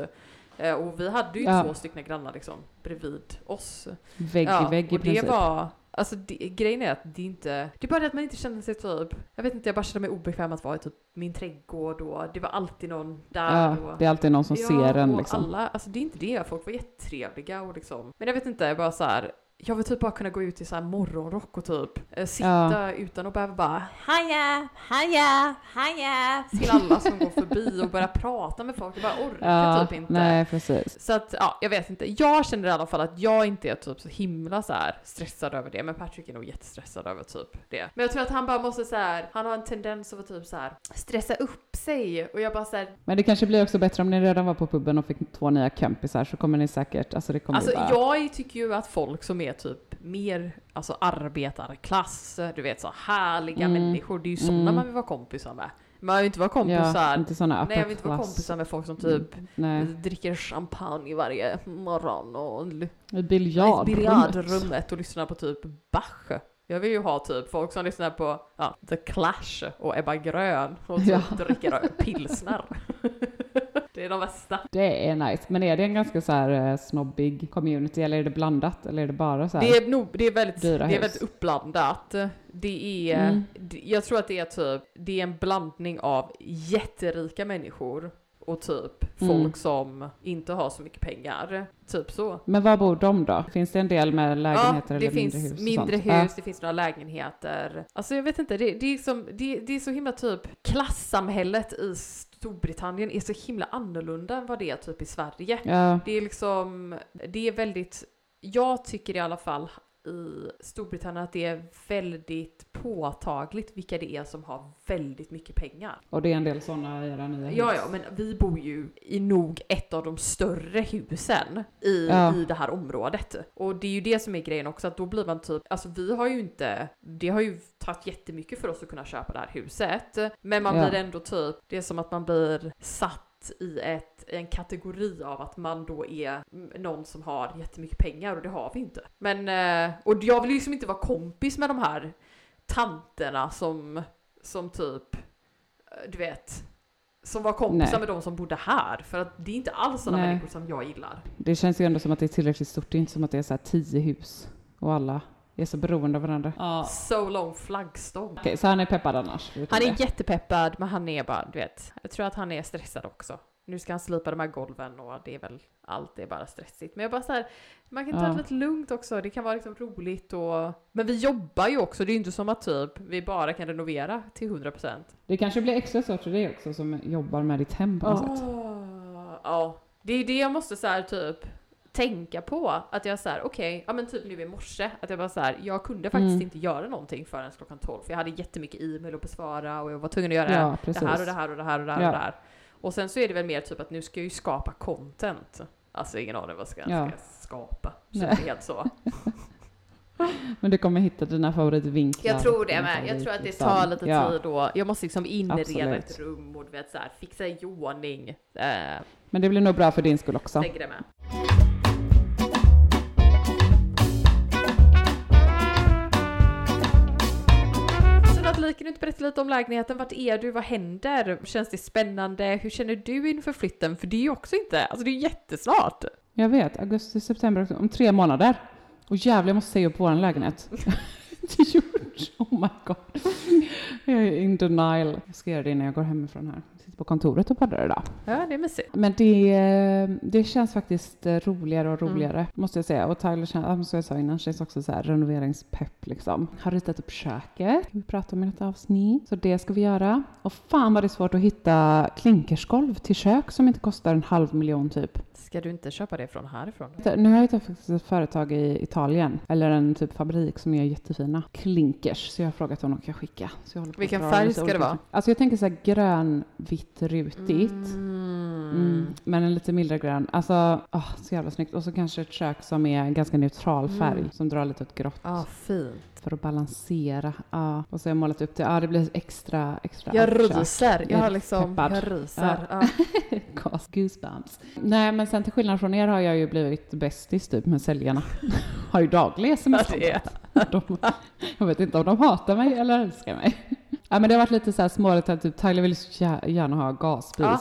Eh, och vi hade ju Ja. två stycken grannar liksom bredvid oss. Vägg ja, i vägg i och det princip. var, alltså det, grejen är att det inte, det är bara det att man inte känner sig typ, jag vet inte, jag bara kände mig obekväm att vara i typ min trädgård och det var alltid någon där. Ja, och, det är alltid någon som ser en liksom. alla, alltså det är inte det, folk var jättetrevliga och liksom, men jag vet inte, bara så här. Jag vill typ bara kunna gå ut i så här morgonrock och typ eh, sitta utan att behöva bara Haja, haja, haja till alla som går förbi och börja prata med folk. Jag bara orkar Ja, typ inte. nej precis. Så att, ja, jag vet inte. Jag känner i alla fall att jag inte är typ så himla så här stressad över det, men Patrick är nog jättestressad över typ det. Men jag tror att han bara måste så här, han har en tendens att typ så här stressa upp sig och jag bara så här, Men det kanske blir också bättre om ni redan var på puben och fick två nya kompisar så kommer ni säkert, alltså det kommer alltså bara... jag tycker ju att folk som är är typ mer alltså arbetarklass, du vet så härliga Mm. människor. Det är ju sådana Mm. man vill vara kompisar med. Man vill inte vara Ja, kompisar, inte sådana nej jag vill inte vara kompisar med folk som typ Nej, dricker champagne varje morgon och biljardrummet och lyssnar på typ Bach. Jag vill ju ha typ folk som lyssnar på ja, The Clash och Ebba Grön och typ Ja. dricker pilsner. det är de bästa. Det är nice. Men är det en ganska så här eh, snobbig community eller är det blandat? Eller är det bara så här? Det är, nog, det är, väldigt, det är hus. väldigt uppblandat. Det är, Mm. jag tror att det är typ, det är en blandning av jätterika människor och typ Mm. folk som inte har så mycket pengar. Typ så. Men var bor de då? Finns det en del med lägenheter ja, det eller finns mindre hus? och mindre sånt? hus, det finns några lägenheter. Alltså jag vet inte, det, det, är, som, det, det är så himla typ, klassamhället i Storbritannien är så himla annorlunda än vad det är typ i Sverige. Ja. ja. Det är liksom, det är väldigt, jag tycker i alla fall i Storbritannien att det är väldigt påtagligt vilka det är som har väldigt mycket pengar. Och det är en del sådana i era nya hus? Ja, ja, men vi bor ju i nog ett av de större husen i, Ja. i det här området. Och det är ju det som är grejen också, att då blir man typ, alltså vi har ju inte, det har ju tagit jättemycket för oss att kunna köpa det här huset. Men man Ja. blir ändå typ, det är som att man blir satt i, ett, en kategori av att man då är någon som har jättemycket pengar och det har vi inte. Men, eh, och jag vill ju liksom inte vara kompis med de här tanterna som, som typ, eh, du vet, som var kompisar Nej. med de som bodde här. För att det är inte alls sådana människor som jag gillar. Det känns ju ändå som att det är tillräckligt stort. Det är inte som att det är så här tio hus och alla är så beroende av varandra. Ja. So long flaggstång. Okej, så han är peppad annars? Han är det. jättepeppad men han är bara, du vet, jag tror att han är stressad också. Nu ska han slipa de här golven och det är väl allt är bara stressigt. Men jag bara så här, man kan ta Ja. det lite lugnt också. Det kan vara liksom roligt och... Men vi jobbar ju också, det är ju inte som att typ vi bara kan renovera till 100%. Det kanske blir extra svårt för dig också som jobbar med ditt hem på något sätt. Ah, Ja, det är det jag måste så här typ tänka på. Att jag så här, okej, ja men typ nu i morse, att jag bara så här, jag kunde faktiskt Mm. inte göra någonting förrän klockan 12. För jag hade jättemycket e-mail att besvara och jag var tvungen att göra Ja, det här och det här och det här och det här Ja. och det här. Och sen så är det väl mer typ att nu ska jag ju skapa content. Alltså ingen aning vad ska Ja. ska jag skapa. Så Nej. det är helt så. Men du kommer hitta dina favoritvinklar. Jag tror det med. Jag tror att det tar lite Ja. tid och jag måste liksom inreda Absolut. ett rum och du vet så här, fixa i ordning. Eh, Men det blir nog bra för din skull också. lägger det med. Kan du inte berätta lite om lägenheten? Vart är du? Vad händer? Känns det spännande? Hur känner du inför flytten? För det är ju också inte, alltså det är jättesnart. Jag vet, augusti, september, om tre månader. Och jävlar, jag måste säga upp vår lägenhet. Det gjort. Oh my god. Jag är in denial. Jag ska göra det innan jag går hemifrån här. Jag sitter på kontoret och poddar idag. Ja, det är mysigt. Men det, det känns faktiskt eh, roligare och Mm. roligare, måste jag säga. Och Tyler känns, som jag sa innan, känns också så här renoveringspepp liksom. Har ritat upp köket, vi pratar om i ett avsnitt. Så det ska vi göra. Och fan vad det är svårt att hitta klinkersgolv till kök som inte kostar en halv miljon typ. Ska du inte köpa det från härifrån? Nu har jag hittat faktiskt ett företag i Italien, eller en typ fabrik som gör jättefina klinkers. Så jag har frågat om de kan skicka. Så jag håller på Vilken färg ska det vara? Alltså jag tänker så här grön, vitt, rutigt. Mm. Mm, men en lite mildare grön. Alltså, åh, så jävla snyggt. Och så kanske ett kök som är ganska neutral färg, Mm. som drar lite åt grått. Ah, fint. För att balansera. Ja. Och så har jag målat upp det. Ja, det blir extra, extra Jag ryser. Jag Jag har liksom, peppad. jag ryser. Ja. Gas- Goosebumps. Nej, men sen till skillnad från er har jag ju blivit bästis typ med säljarna. har ju dagliga sms Ja, de, Jag vet inte om de hatar mig eller älskar mig. Ja, men det har varit lite så här småligt att typ Tyler vill så gärna ha gasspis. Ja,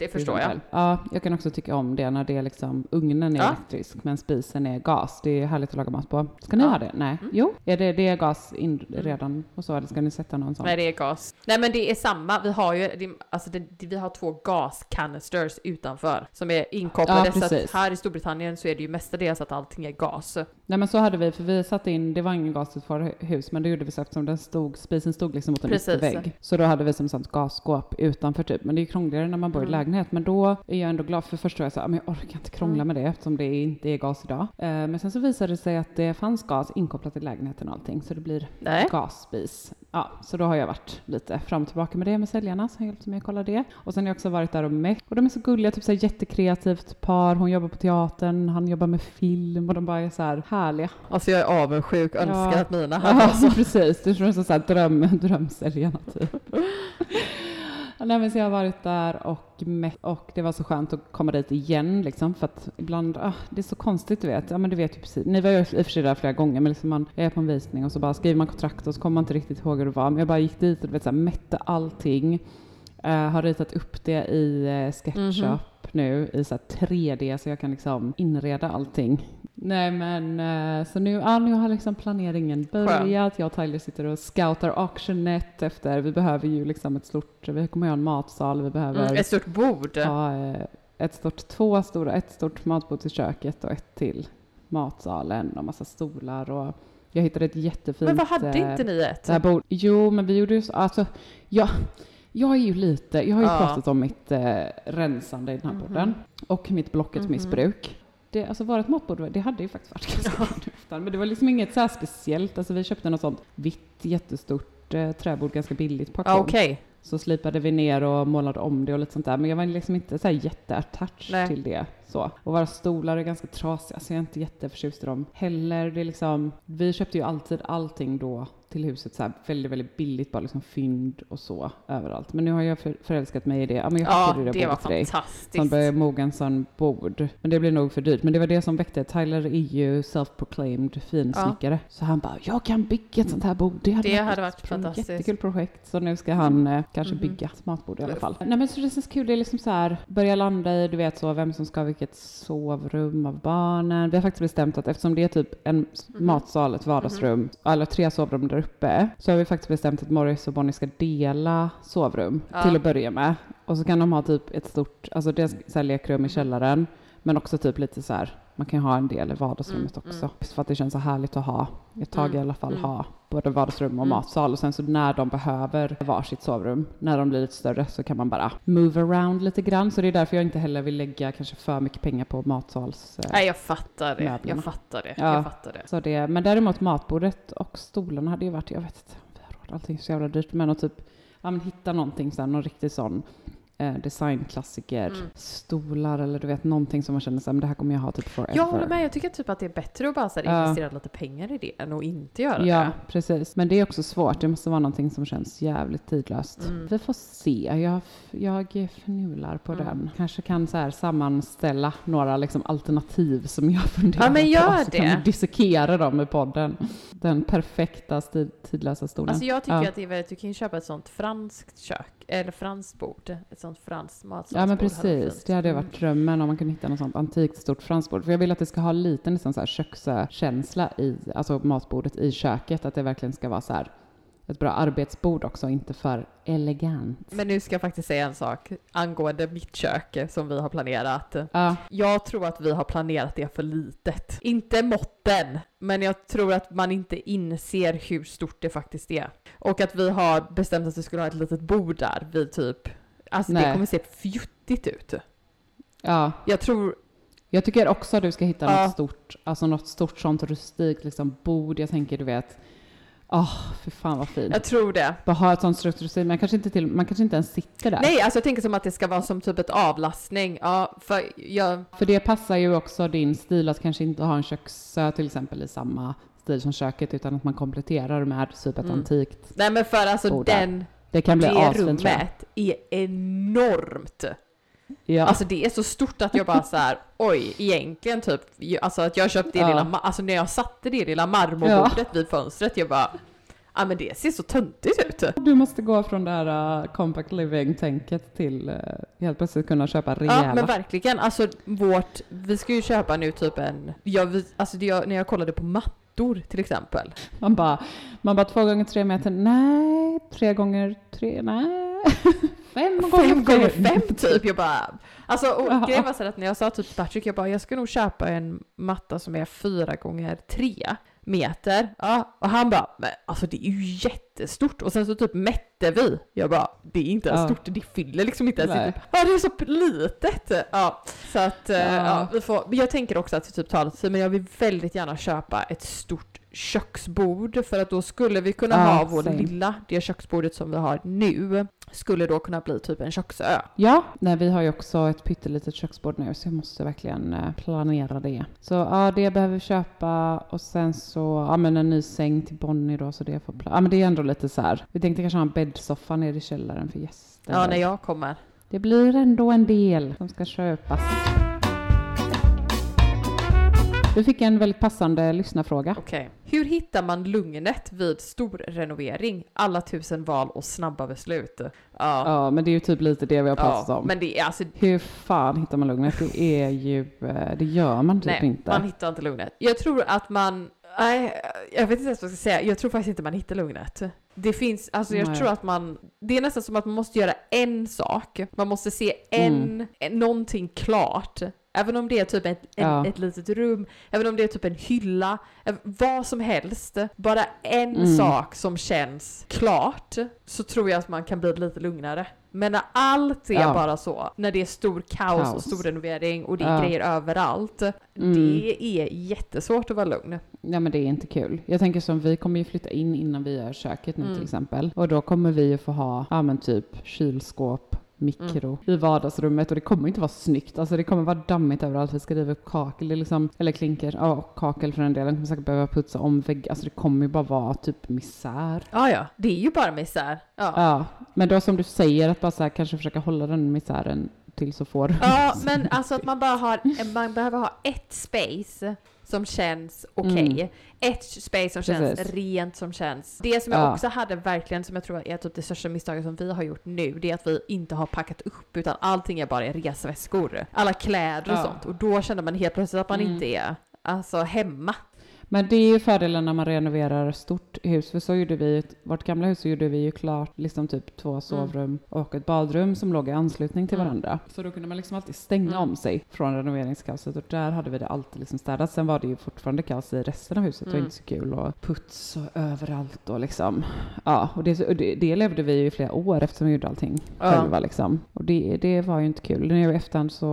det förstår jag. Ja, jag kan också tycka om det när det är liksom, ugnen är Ja. elektrisk men spisen är gas. Det är härligt att laga mat på. Ska ni Ja. ha det? Nej. Mm. Jo, är det, det är gas in, redan och så eller ska ni sätta någon sån? Nej, det är gas. Nej, men det är samma. Vi har ju, det, alltså det, vi har två gascanisters utanför som är inkopplade. Ja, så att här i Storbritannien så är det ju mestadels att allting är gas. Nej men så hade vi, för vi satte in, det var ingen gas i vårt hus, men det gjorde vi så eftersom den stod, spisen stod liksom mot en Precis. yttervägg. Så då hade vi som sånt gasskåp utanför typ. Men det är ju krångligare när man bor i Mm. lägenhet lägenhet. Men då är jag ändå glad för först var jag så här, men jag orkar inte krångla med det eftersom det inte är gas idag. Eh, men sen så visade det sig att det fanns gas inkopplat i lägenheten och allting så det blir Nej. gasspis. Ja, så då har jag varit lite fram och tillbaka med det med säljarna som hjälpte mig att kolla det. Och sen har jag också varit där och mätt. Och de är så gulliga, typ så här jättekreativt par. Hon jobbar på teatern, han jobbar med film och de bara är så här härliga. Alltså jag är avundsjuk, Ja. önskar att mina hade Ja, så. precis. Du tror så här dröm, drömsäljarna typ. Nej, men så jag har varit där och, mätt, och det var så skönt att komma dit igen liksom för att ibland, ah, det är så konstigt du vet. Ja men du vet ju precis, ni var ju i och för sig där flera gånger men liksom man är på en visning och så bara skriver man kontrakt och så kommer man inte riktigt ihåg hur det var. Men jag bara gick dit och du vet, så här, mätte allting. Uh, har ritat upp det i uh, SketchUp mhm. Nu i så här 3D så jag kan liksom inreda allting. Nej men eh, så nu, ja, nu har liksom planeringen börjat. Jag och Tyler sitter och scoutar auctionet efter, vi behöver ju liksom ett stort, vi kommer ha en matsal, vi behöver Mm, ett stort bord. ha eh, ett stort, två stora, ett stort matbord till köket och ett till matsalen och massa stolar och jag hittade ett jättefint Men vad hade eh, inte ni ett? det här bord, jo, men vi gjorde ju så, alltså, jag, jag är ju lite, jag har ju Ja. pratat om mitt eh, rensande i den här Mhm. podden och mitt Blocket-missbruk. Det, alltså vårt matbord, det hade ju faktiskt varit ganska efter, men det var liksom inget så speciellt. Alltså vi köpte något sånt vitt jättestort eh, träbord ganska billigt på Ja. Okej. Så slipade vi ner och målade om det och lite sånt där. Men jag var liksom inte så här jätteattached till det. Så. Och våra stolar är ganska trasiga så jag är inte jätteförtjust i dem heller. Det är liksom, vi köpte ju alltid allting då till huset så här väldigt, väldigt billigt. Bara liksom fynd och så överallt. Men nu har jag för, förälskat mig i det. Ja, men jag Ja, ju det var till dig. Som fantastiskt. börjar Mogenson bord. Men det blir nog för dyrt. Men det var det som väckte. Tyler är ju self-proclaimed finsnickare. Så han bara, jag kan bygga ett sånt här bord. Det hade Det varit, hade varit ett fantastiskt. jättekul projekt. Så nu ska han eh, kanske Mhm. bygga ett matbord i alla fall. Nej men så det känns kul. Det är liksom så här, börja landa i, du vet så, vem som ska vilket sovrum av barnen. Vi har faktiskt bestämt att eftersom det är typ en Mhm. matsal, ett vardagsrum, eller tre sovrum där uppe, så har vi faktiskt bestämt att Morris och Bonnie ska dela sovrum Ja. till att börja med. Och så kan de ha typ ett stort, alltså dels så här lekrum i källaren, men också typ lite så här, man kan ju ha en del i vardagsrummet Mm, också. För att det känns så härligt att ha, ett tag Mm, i alla fall, mm. ha både vardagsrum och Mm. matsal. Och sen så när de behöver varsitt sovrum, när de blir lite större, så kan man bara move around lite grann. Så det är därför jag inte heller vill lägga kanske för mycket pengar på matsals... eh, Nej, jag fattar det. möblerna. Jag fattar det. Ja. Jag fattar det. Så det, men däremot matbordet och stolarna hade ju varit, jag vet inte, vi har råd, allting är så jävla dyrt, men att typ ja, men hitta någonting här, någon riktig sån eh, designklassiker, Mm. stolar eller du vet någonting som man känner så här, men det här kommer jag ha typ forever. Jag håller med. Jag tycker typ att det är bättre att bara så här, Ja. investera lite pengar i det än att inte göra Ja, det. precis. Men det är också svårt. Det måste vara någonting som känns jävligt tidlöst. Mm. Vi får se. Jag, jag fnular på Mm. den. Kanske kan så här sammanställa några liksom alternativ som jag funderar Ja, men på. gör Så kan vi dissekera dem i podden. Den perfekta sti- tidlösa stolen. Alltså jag tycker Ja. att det är väldigt, du kan ju köpa ett sånt franskt kök, eller franskt bord. Ett sånt franskt matsalsbord. Ja men precis, det hade Mm. varit drömmen om man kunde hitta något sånt antikt stort fransbord. För jag vill att det ska ha lite nästan så här kökskänsla i, alltså matbordet i köket. Att det verkligen ska vara så här ett bra arbetsbord också, inte för elegant. Men nu ska jag faktiskt säga en sak angående mitt kök som vi har planerat. Ja, Jag tror att vi har planerat det för litet. Inte måtten, men jag tror att man inte inser hur stort det faktiskt är. Och att vi har bestämt att vi skulle ha ett litet bord där vid typ, alltså det Nej. kommer se fjuttigt ut. ja. Jag tror, Jag tycker också att du ska hitta Ja. något stort, alltså något stort sånt rustikt liksom bord. Jag tänker du vet, åh, för fan vad fint. jag tror det. Bara ha ett sånt strukturerat, man kanske inte till, man kanske inte ens sitter där. Nej, alltså jag tänker som att det ska vara som typ ett avlastning. Ja, för jag, För det passar ju också din stil att kanske inte ha en köksö till exempel i samma stil som köket utan att man kompletterar med typ ett Mm. antikt. nej men för alltså Bord den, Det kan bli det asfint tror jag. rummet är enormt. Ja. Alltså det är så stort att jag bara så här, oj, egentligen typ, alltså att jag köpte det Ja. lilla, alltså när jag satte det lilla marmorbordet vid fönstret, jag bara, ja men det ser så töntigt ut. Du måste gå från det här uh, compact living-tänket till uh, helt plötsligt kunna köpa rejäla. Ja men verkligen, alltså vårt, vi ska ju köpa nu typ en, jag, vi- alltså det, jag, när jag kollade på mattor till exempel. man, bara, man bara två gånger tre meter, nej, tre gånger tre, nej. Fem gånger Fem gånger fem typ, jag bara, alltså och Ja. grejen var så att när jag sa typ till Patrick, jag bara, jag ska nog köpa en matta som är fyra gånger tre. Meter. Ja, och han bara, men alltså det är ju jättestort. Och sen så typ mätte vi. Jag bara, det är inte ens Ja. stort, det fyller liksom inte ens. Typ, ja, det är så litet. Ja, så att, eh, Ja. ja, vi får, jag tänker också att det typ tar lite tid, men jag vill väldigt gärna köpa ett stort köksbord för att då skulle vi kunna Ja, ha vår same. lilla, det köksbordet som vi har nu, skulle då kunna bli typ en köksö. Ja, nej, vi har ju också ett pyttelitet köksbord nu så jag måste verkligen eh, planera det. Så ja, det behöver vi köpa och sen så, ja men en ny säng till Bonnie då så det får plats. Ja men det är ändå lite så här. Vi tänkte kanske ha en bäddsoffa nere i källaren för gäster. Ja, när jag kommer. Det blir ändå en del som ska köpas. Vi fick en väldigt passande lyssnarfråga. Okej. Hur hittar man lugnet vid stor renovering? Alla tusen val och snabba beslut. Ja. Ja, men det är ju typ lite det vi har pratat ja. om. Men det är alltså Hur fan hittar man lugnet? Det är ju, eh, det gör man typ Nej, inte. man hittar inte lugnet. Jag tror att man, nej, jag vet inte ens vad jag ska säga, jag tror faktiskt inte man hittar lugnet. Det finns, alltså jag Nej. tror att man, det är nästan som att man måste göra en sak, man måste se en, Mm. en någonting klart. Även om det är typ ett, en, Ja. ett litet rum, även om det är typ en hylla, vad som helst. Bara en Mm. sak som känns klart, så tror jag att man kan bli lite lugnare. Men när allt är Ja. bara så, när det är stor kaos, och Kaos. stor renovering och det är Ja. grejer överallt, Mm. det är jättesvårt att vara lugn. Ja men det är inte kul. Jag tänker som vi kommer ju flytta in innan vi gör köket nu Mm. till exempel. Och då kommer vi ju få ha, ja men typ kylskåp, mikro Mm. i vardagsrummet och det kommer inte vara snyggt. Alltså det kommer vara dammigt överallt. Vi ska riva upp kakel, liksom, eller klinker, ja och kakel för den delen. Kommer säkert behöva putsa om väggar. Alltså det kommer ju bara vara typ misär. Ja, ja, det är ju bara misär. Ja. Ja, men då som du säger att bara så här, kanske försöka hålla den misären till så får. Ja, men alltså att man bara har, man behöver ha ett space som känns okej. Mm. Ett space som känns Precis. rent, som känns... Det som jag Ja. också hade verkligen, som jag tror är typ det största misstaget som vi har gjort nu, det är att vi inte har packat upp, utan allting är bara i resväskor. Alla kläder och Ja. sånt. Och då känner man helt plötsligt att man Mm. inte är alltså hemma. Men det är ju fördelen när man renoverar stort hus, för så gjorde vi, vårt gamla hus så gjorde vi ju klart liksom typ två sovrum och ett badrum som låg i anslutning till Mm. varandra. Så då kunde man liksom alltid stänga Mm. om sig från renoveringskaoset och där hade vi det alltid liksom städat. Sen var det ju fortfarande kaos i resten av huset, Mm. inte så kul och puts och överallt och liksom. Ja, och det, och det, det levde vi ju i flera år eftersom vi gjorde allting Ja. själva liksom. Och det, det var ju inte kul. Nu i efterhand så,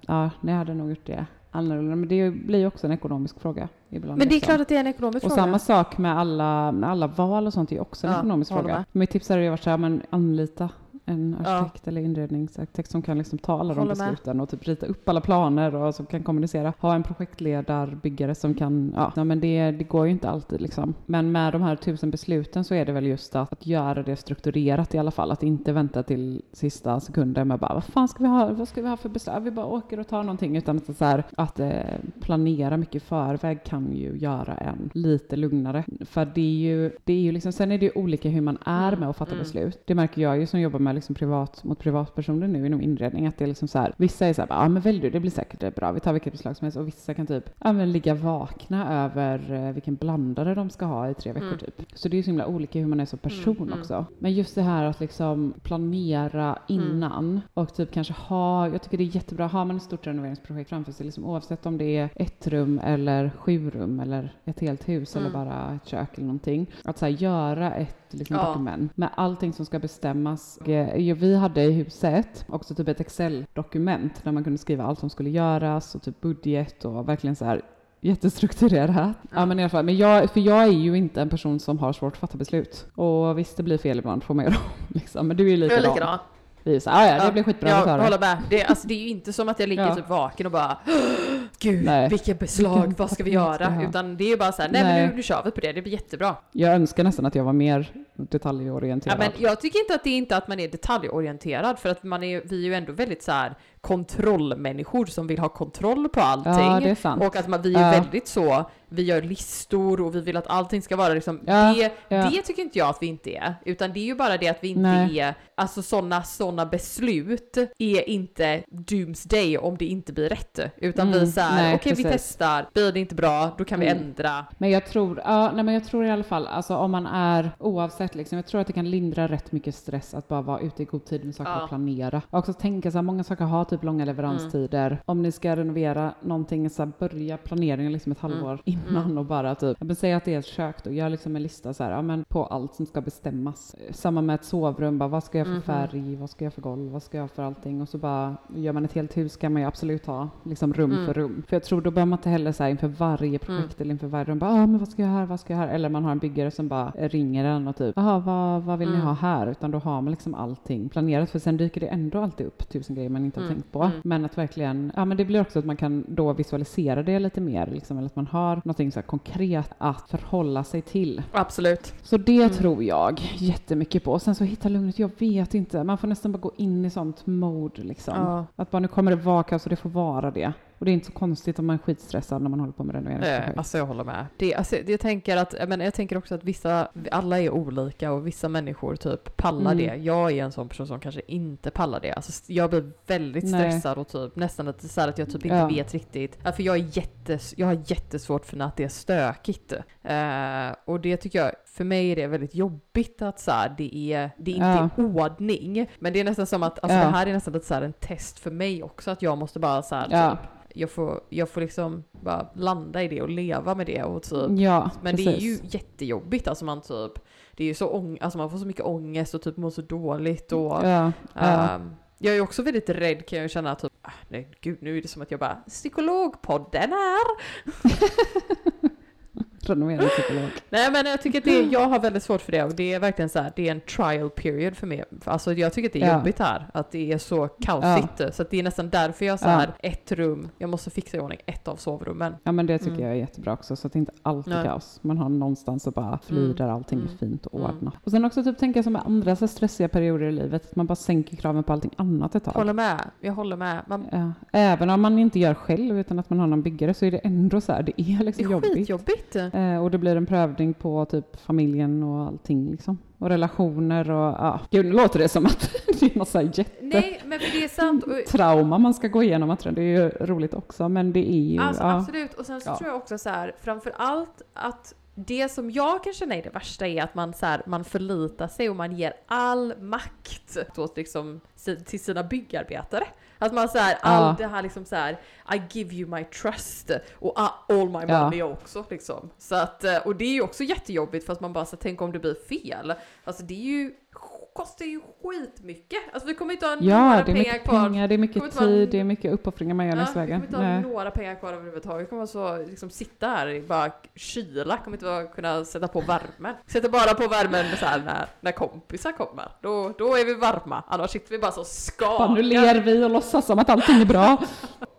ja, ni hade nog gjort det annorlunda. Men det blir ju också en ekonomisk fråga ibland. Men det är också. klart att det är en ekonomisk Och fråga. samma sak med alla, med alla val och sånt är också en Ja, ekonomisk fråga. med. Mitt tips hade ju varit så här, men anlita en Ja. arkitekt eller inredningsarkitekt som kan liksom ta alla de besluten och typ rita upp alla planer och som kan kommunicera. Ha en projektledarbyggare som kan, ja, ja men det, det går ju inte alltid liksom. Men med de här tusen besluten så är det väl just att, att göra det strukturerat i alla fall. Att inte vänta till sista sekunden med bara, vad fan ska vi ha, vad ska vi ha för beslut? Ja, Vi bara åker och tar någonting utan att, så här, att eh, planera mycket i förväg kan ju göra en lite lugnare. För det är ju, det är ju liksom, sen är det ju olika hur man är Mm, med att fatta mm. beslut. Det märker jag ju som jobbar med liksom privat, mot privatpersoner nu inom inredning, att det är liksom så här, vissa är så här, ja men välj du, det blir säkert bra, vi tar vilket beslag som helst och vissa kan typ, ja men ligga vakna över eh, vilken blandare de ska ha i tre veckor Mm. typ. Så det är ju så himla olika hur man är som person Mm, mm. också. Men just det här att liksom planera innan och typ kanske ha, jag tycker det är jättebra, har man ett stort renoveringsprojekt framför sig, liksom, oavsett om det är ett rum eller sju rum eller ett helt hus eller Mm. bara ett kök eller någonting. Att så här, göra ett liksom, Ja. dokument med allting som ska bestämmas. Eh, Vi hade i huset också typ ett Excel-dokument där man kunde skriva allt som skulle göras och typ budget och verkligen så här jättestrukturerat. Ja. men i alla fall, men jag, för jag är ju inte en person som har svårt att fatta beslut. Och visst, det blir fel ibland får man göra om liksom. Men du är ju Jag är likadan. likadan. Vi är så "Ah, ja, det blir skitbra, Jag det. håller med. Det, är- alltså, det är ju inte som att jag ligger Ja. typ vaken och bara Gud, Nej. vilket beslag, vad ska vi göra? Utan det är ju bara så här, nej, Nej. men nu, nu kör vi på det, det blir jättebra. Jag önskar nästan att jag var mer Ja, detaljorienterad. men jag tycker inte att det är inte att man är detaljorienterad, för att man är, vi är ju ändå väldigt så här kontrollmänniskor som vill ha kontroll på allting. ja, det är sant. Och att man, vi är Ja. väldigt så, vi gör listor och vi vill att allting ska vara liksom, Ja, det, ja. det tycker inte jag att vi inte är. Utan det är ju bara det att vi inte Nej. är, alltså sådana såna beslut är inte doomsday om det inte blir rätt. Utan vi Mm, är såhär, okej vi precis. testar, blir det inte bra, då kan vi Mm. ändra. Men jag tror, ja, nej, men jag tror i alla fall, alltså om man är, oavsett sätt liksom. Jag tror att det kan lindra rätt mycket stress att bara vara ute i god tid med saker Ja. och planera. Och också tänka så här, många saker har typ långa leveranstider. Om ni ska renovera någonting, så här, börja planeringen liksom ett halvår innan och bara typ, men säg att det är ett kök då, gör liksom en lista så här, ja, men på allt som ska bestämmas. Samma med ett sovrum, bara, vad ska jag för färg, vad ska jag för golv, vad ska jag för allting och så bara gör man ett helt hus kan man ju absolut ha liksom rum för rum. För jag tror då behöver man inte heller så här inför varje projekt eller inför varje rum bara, ah, men vad ska jag här, vad ska jag här? Eller man har en byggare som bara ringer en och typ, jaha, vad, vad vill ni ha här? Utan då har man liksom allting planerat för sen dyker det ändå alltid upp tusen grejer man inte har tänkt på. Men att verkligen, ja men det blir också att man kan då visualisera det lite mer liksom, eller att man har någonting så konkret att förhålla sig till. Absolut. Så det tror jag jättemycket på. Och sen så hitta lugnet, jag vet inte. Man får nästan bara gå in i sånt mode liksom. Ja. Att bara nu kommer det vara kaos och det får vara det. Och det är inte så konstigt om man är skitstressad när man håller på med renoveringsprojekt. alltså jag håller med. Det, alltså, jag, tänker att, menar, jag tänker också att vissa, alla är olika och vissa människor typ pallar Mm. det. Jag är en sån person som kanske inte pallar det. Alltså, jag blir väldigt Nej. stressad och typ nästan att, så här, att jag typ inte Ja. vet riktigt. För jag, är jättes, jag har jättesvårt för när det är stökigt. Eh, och det tycker jag, för mig är det väldigt jobbigt att så här, det är, det är inte Ja. ordning. Men det är nästan som att, alltså Ja. det här är nästan lite så här en test för mig också, att jag måste bara så här, Ja. typ, jag får, jag får liksom bara landa i det och leva med det och typ. Ja, Men det är ju precis. jättejobbigt, alltså man typ, det är ju så ång, alltså man får så mycket ångest och typ mår så dåligt och Ja, ja. ehm, jag är också väldigt rädd kan jag känna typ, ah, nej gud nu är det som att jag bara, psykologpodden här! Renoveringspsykolog. Nej men jag tycker att det, jag har väldigt svårt för det och det är verkligen så här, det är en trial period för mig. Alltså jag tycker att det är Ja. jobbigt här, att det är så kaosigt. Så att det är nästan därför jag så här, ett rum, jag måste fixa i ordning ett av sovrummen. Ja men det tycker Mm. jag är jättebra också så att det inte alltid är kaos. Man har någonstans att bara Mm. där allting Mm. är fint och Mm. ordnat. Och sen också typ tänka som med andra så stressiga perioder i livet, att man bara sänker kraven på allting annat ett tag. Håller med, jag håller med. Man, Ja. Även om man inte gör själv utan att man har någon byggare så är det ändå så här, det är det liksom är jobbigt. skitjobbigt. Eh, och det blir en prövning på typ familjen och allting liksom. Och relationer och ja. Gud, nu låter det som att det är något så här jättetrauma Nej men för det är sant. Och, man ska gå igenom. Tror det är ju roligt också men det är ju, Alltså ja. absolut. Och sen så Ja. tror jag också så här, framför allt att det som jag kan känna är det värsta är att man, så här, man förlitar sig och man ger all makt åt liksom, till sina byggarbetare. Att man så här, all Ja. det här liksom så här, I give you my trust och all my Ja. money också liksom. Så att, eh, och det är ju också jättejobbigt för att man bara så tänk om det blir fel. Alltså det är ju, kostar ju skitmycket. Alltså vi kommer inte ha Ja, några det är pengar mycket kvar. pengar, det är mycket inte vara- tid, det är mycket uppoffringar man gör längs Ja, vägen. Vi kommer Nej. inte ha några pengar kvar överhuvudtaget. Vi kommer alltså liksom sitta här i bara kyla. Kommer inte kunna sätta på värmen. Sätter bara på värmen så här när, när kompisar kommer. Då, då är vi varma. Annars sitter vi bara så skakar. Fan, nu ler vi och låtsas som att allting är bra.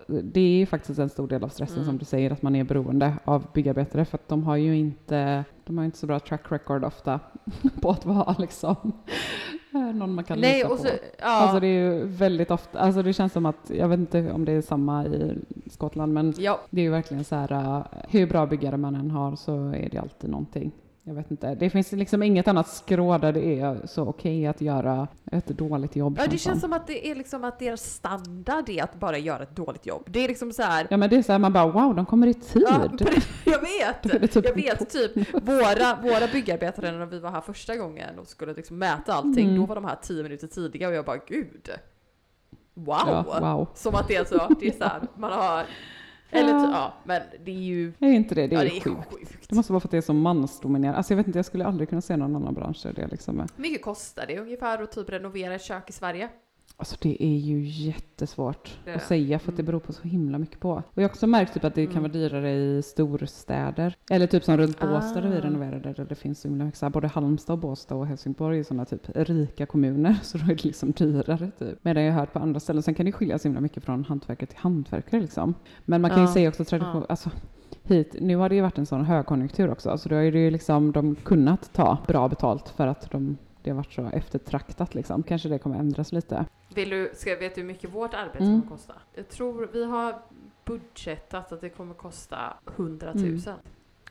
Det är ju faktiskt en stor del av stressen Mm. som du säger, att man är beroende av byggarbetare för att de har ju inte, de har inte så bra track record ofta på att vara liksom eh, någon man kan Nej, lita på. så, ja. Alltså det är ju väldigt ofta, alltså det känns som att, jag vet inte om det är samma i Skottland, men ja. det är ju verkligen så här, uh, hur bra byggare man än har så är det alltid någonting. Jag vet inte, det finns liksom inget annat skrå där det är så okej att göra ett dåligt jobb. ja, det känns som. att det är liksom att deras standard är att bara göra ett dåligt jobb. Det är liksom så här. Ja men det är så här, man bara wow, de kommer i tid. Ja, jag vet! typ- Jag vet typ, våra, våra byggarbetare när vi var här första gången och skulle liksom mäta allting, Mm. då var de här tio minuter tidiga och jag bara gud! Wow! Ja, wow. Som att det är så, det är så här, man har... Eller Ja. ja, men det är ju... Är inte det? Det är, ja, det är sjukt. sjukt. Det måste vara för att det är så mansdominerat. Alltså jag vet inte, jag skulle aldrig kunna se någon annan bransch där det liksom är. Mycket kostar det ungefär att typ renovera ett kök i Sverige? Alltså det är ju jättesvårt Det att säga för att det Mm. beror på så himla mycket på. Och jag har också märkt typ att det kan Mm. vara dyrare i storstäder. Eller typ som runt Båstad där vi Ah. renoverade där det finns så himla mycket, så här, både Halmstad och Båstad och Helsingborg är sådana typ rika kommuner så då är det liksom dyrare typ. Medan jag har hört på andra ställen, sen kan det skilja så himla mycket från hantverkare till hantverkare liksom. Men man kan ju Ja. säga också tradition, Ja. alltså hit, nu har det ju varit en sån högkonjunktur också, alltså då har ju liksom de kunnat ta bra betalt för att de det har varit så eftertraktat liksom. Kanske det kommer ändras lite. Vill du, ska, vet du hur mycket vårt arbete Mm. kommer kosta? Jag tror vi har budgetat att det kommer kosta 100 000. Mm.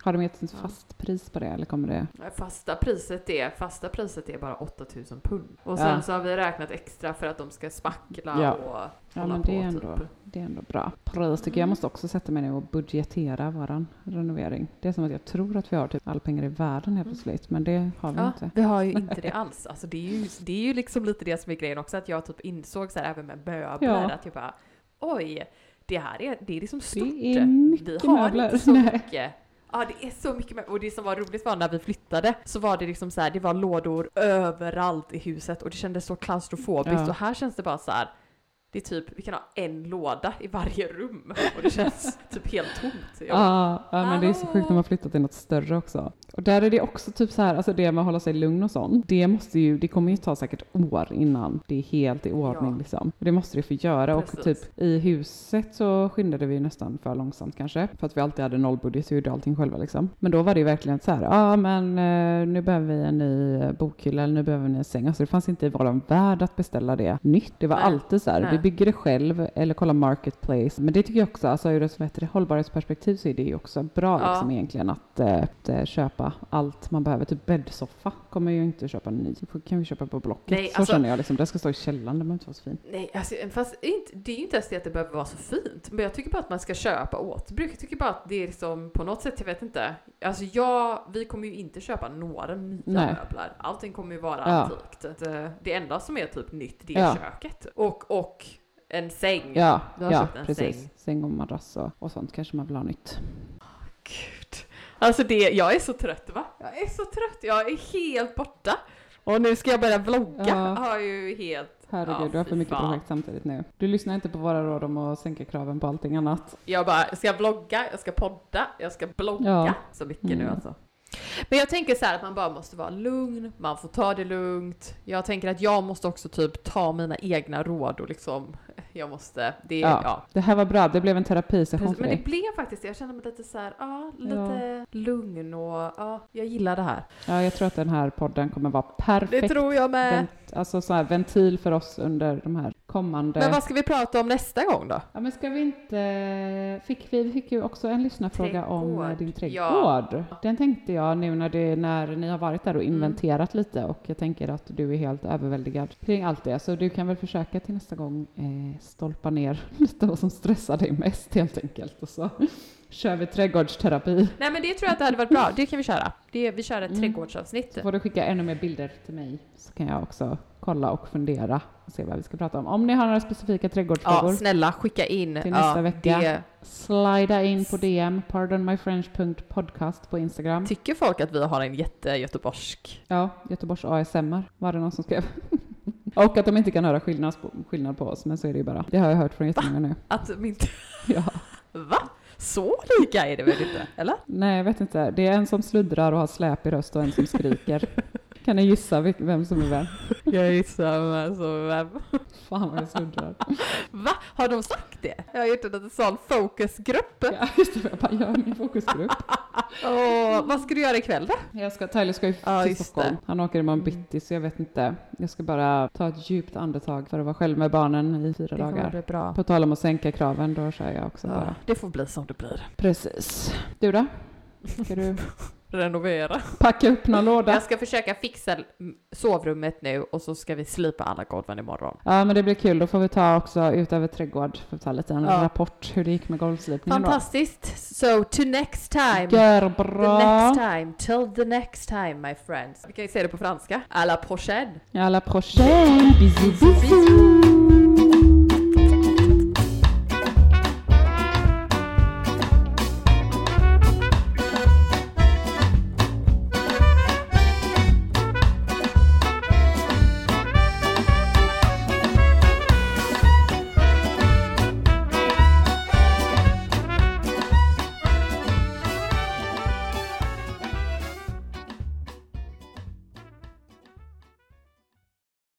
Har de gett ett fast pris på det eller kommer det? Fasta priset är, fasta priset är bara 8000 pund. Och sen Ja. så har vi räknat extra för att de ska spackla Ja. och Ja hålla men på det är, ändå, typ. det är ändå bra. Pris tycker jag måste också sätta mig ner och budgetera våran renovering. Det är som att jag tror att vi har typ all pengar i världen helt plötsligt men det har vi Ja, inte. vi har ju inte det alls. Alltså det, är ju, det är ju liksom lite det som är grejen också, att jag typ insåg så här även med möbler, Ja. att jag bara oj, det här är, det är liksom stort. Det är mycket vi har möbler. inte så Nej. Ja det är så mycket möbler. Och det som var roligt var när vi flyttade så var det liksom så här, det var lådor överallt i huset och det kändes så klaustrofobiskt Ja. och här känns det bara så här. Det är typ, vi kan ha en låda i varje rum och det känns typ helt tomt. Ja, ja men det är så sjukt när man flyttat till något större också. Och där är det också typ så här, alltså det med att hålla sig lugn och sånt, det måste ju, det kommer ju ta säkert år innan det är helt i ordning Ja. liksom. Och det måste det få göra och Precis. typ i huset så skyndade vi nästan för långsamt kanske, för att vi alltid hade nollbudget så gjorde allting själva liksom. Men då var det ju verkligen så här, ja ah, men eh, nu behöver vi en ny eh, bokhylla eller nu behöver vi en säng. Alltså det fanns inte i våran värld att beställa det nytt. Det var Nej. alltid så här, bygger det själv eller kolla marketplace. Men det tycker jag också, alltså ur ett det, hållbarhetsperspektiv så är det ju också bra Ja. liksom egentligen att, eh, köpa allt man behöver. Typ bäddsoffa kommer ju inte köpa ny. Det kan vi köpa på Blocket. Nej, så alltså- känner jag liksom. Den ska stå i källaren, den behöver inte vara så fin. Nej, alltså, fast inte, det är ju inte ens det att det behöver vara så fint. Men jag tycker bara att man ska köpa återbruk. Jag tycker bara att det är liksom på något sätt, jag vet inte. Alltså jag, vi kommer ju inte köpa några nya Nej. möbler. Allting kommer ju vara Ja. antikt. Det, det enda som är typ nytt, det är Ja. köket. Och, och en säng. Ja, Du har ja köpt en precis. säng. Säng och madrass och, och sånt kanske man vill ha nytt. Gud. Alltså det, jag är så trött va? Jag är så trött, jag är helt borta. Och nu ska jag börja vlogga. Ja. Har ju helt... Herregud, Ja, du har för mycket fan. projekt samtidigt nu. Du lyssnar inte på våra råd om att sänka kraven på allting annat. Jag bara, jag ska vlogga, jag ska podda, jag ska blogga. Ja. Så mycket nu Mm. alltså. Men jag tänker så här att man bara måste vara lugn, man får ta det lugnt. Jag tänker att jag måste också typ ta mina egna råd och liksom, jag måste, det, Ja. ja. Det här var bra, det blev en terapisession Precis, för men det dig. blev faktiskt det. Jag kände mig lite så här, ja, lite lugn och ja, jag gillar det här. Ja, jag tror att den här podden kommer vara perfekt. Det tror jag med. Vent, alltså så här, ventil för oss under de här kommande... Men vad ska vi prata om nästa gång då? Ja men ska vi inte... Fick vi fick ju också en lyssnarfråga om Trädgård. eh, din trädgård. Ja. Den tänkte jag nu när, det, när ni har varit där och Mm. inventerat lite och jag tänker att du är helt överväldigad kring allt det. Så du kan väl försöka till nästa gång eh, stolpa ner lite vad som stressar dig mest helt enkelt. Och så kör vi trädgårdsterapi. Nej men det tror jag att det hade varit bra, det kan vi köra. Det, vi kör ett Mm. trädgårdsavsnitt. Så får du skicka ännu mer bilder till mig så kan jag också kolla och fundera och se vad vi ska prata om. Om ni har några specifika trädgårdsfrågor, Ja, snälla skicka in. Till nästa ja, vecka. Det, slida in på DM, pardonmyfrench.podcast på Instagram. tycker folk att vi har en jätte-göteborgsk... Ja, Göteborgs ASMR var det någon som skrev. och att de inte kan höra skillnad på, skillnad på oss, men så är det ju bara. Det har jag hört från jättemånga nu. Att min... Ja. Va? Så lika är det väl inte? Eller? Nej, jag vet inte. Det är en som sluddrar och har släp i röst och en som skriker. kan ni gissa vem som är vem? Jag gissar med så vem. Fan vad jag sluddrar. Va? Har de sagt det? Jag har gjort en liten sån focusgrupp. Ja, just det. Jag bara gör min fokusgrupp. Och vad ska du göra ikväll då? Jag ska, Tyler ska ju Ja, till Stockholm. det. Han åker imorgon Mm. bitti så jag vet inte. Jag ska bara ta ett djupt andetag för att vara själv med barnen i fyra Det dagar. bli bra. På tal om att sänka kraven, då kör jag också Ja, bara. det får bli som det blir. Precis. Du då? Ska du Renovera. packa upp någon låda? Jag ska försöka fixa mm, sovrummet nu och så ska vi slipa alla golven imorgon. Ja men det blir kul, då får vi ta också utöver trädgård, får vi ta lite en Ja. rapport hur det gick med golvslipningen då. Fantastiskt! So to next time! Gör The bra! next time, till the next time my friends. Vi kan ju säga det på franska. À la prochaine! À la prochaine! Bisous bisous!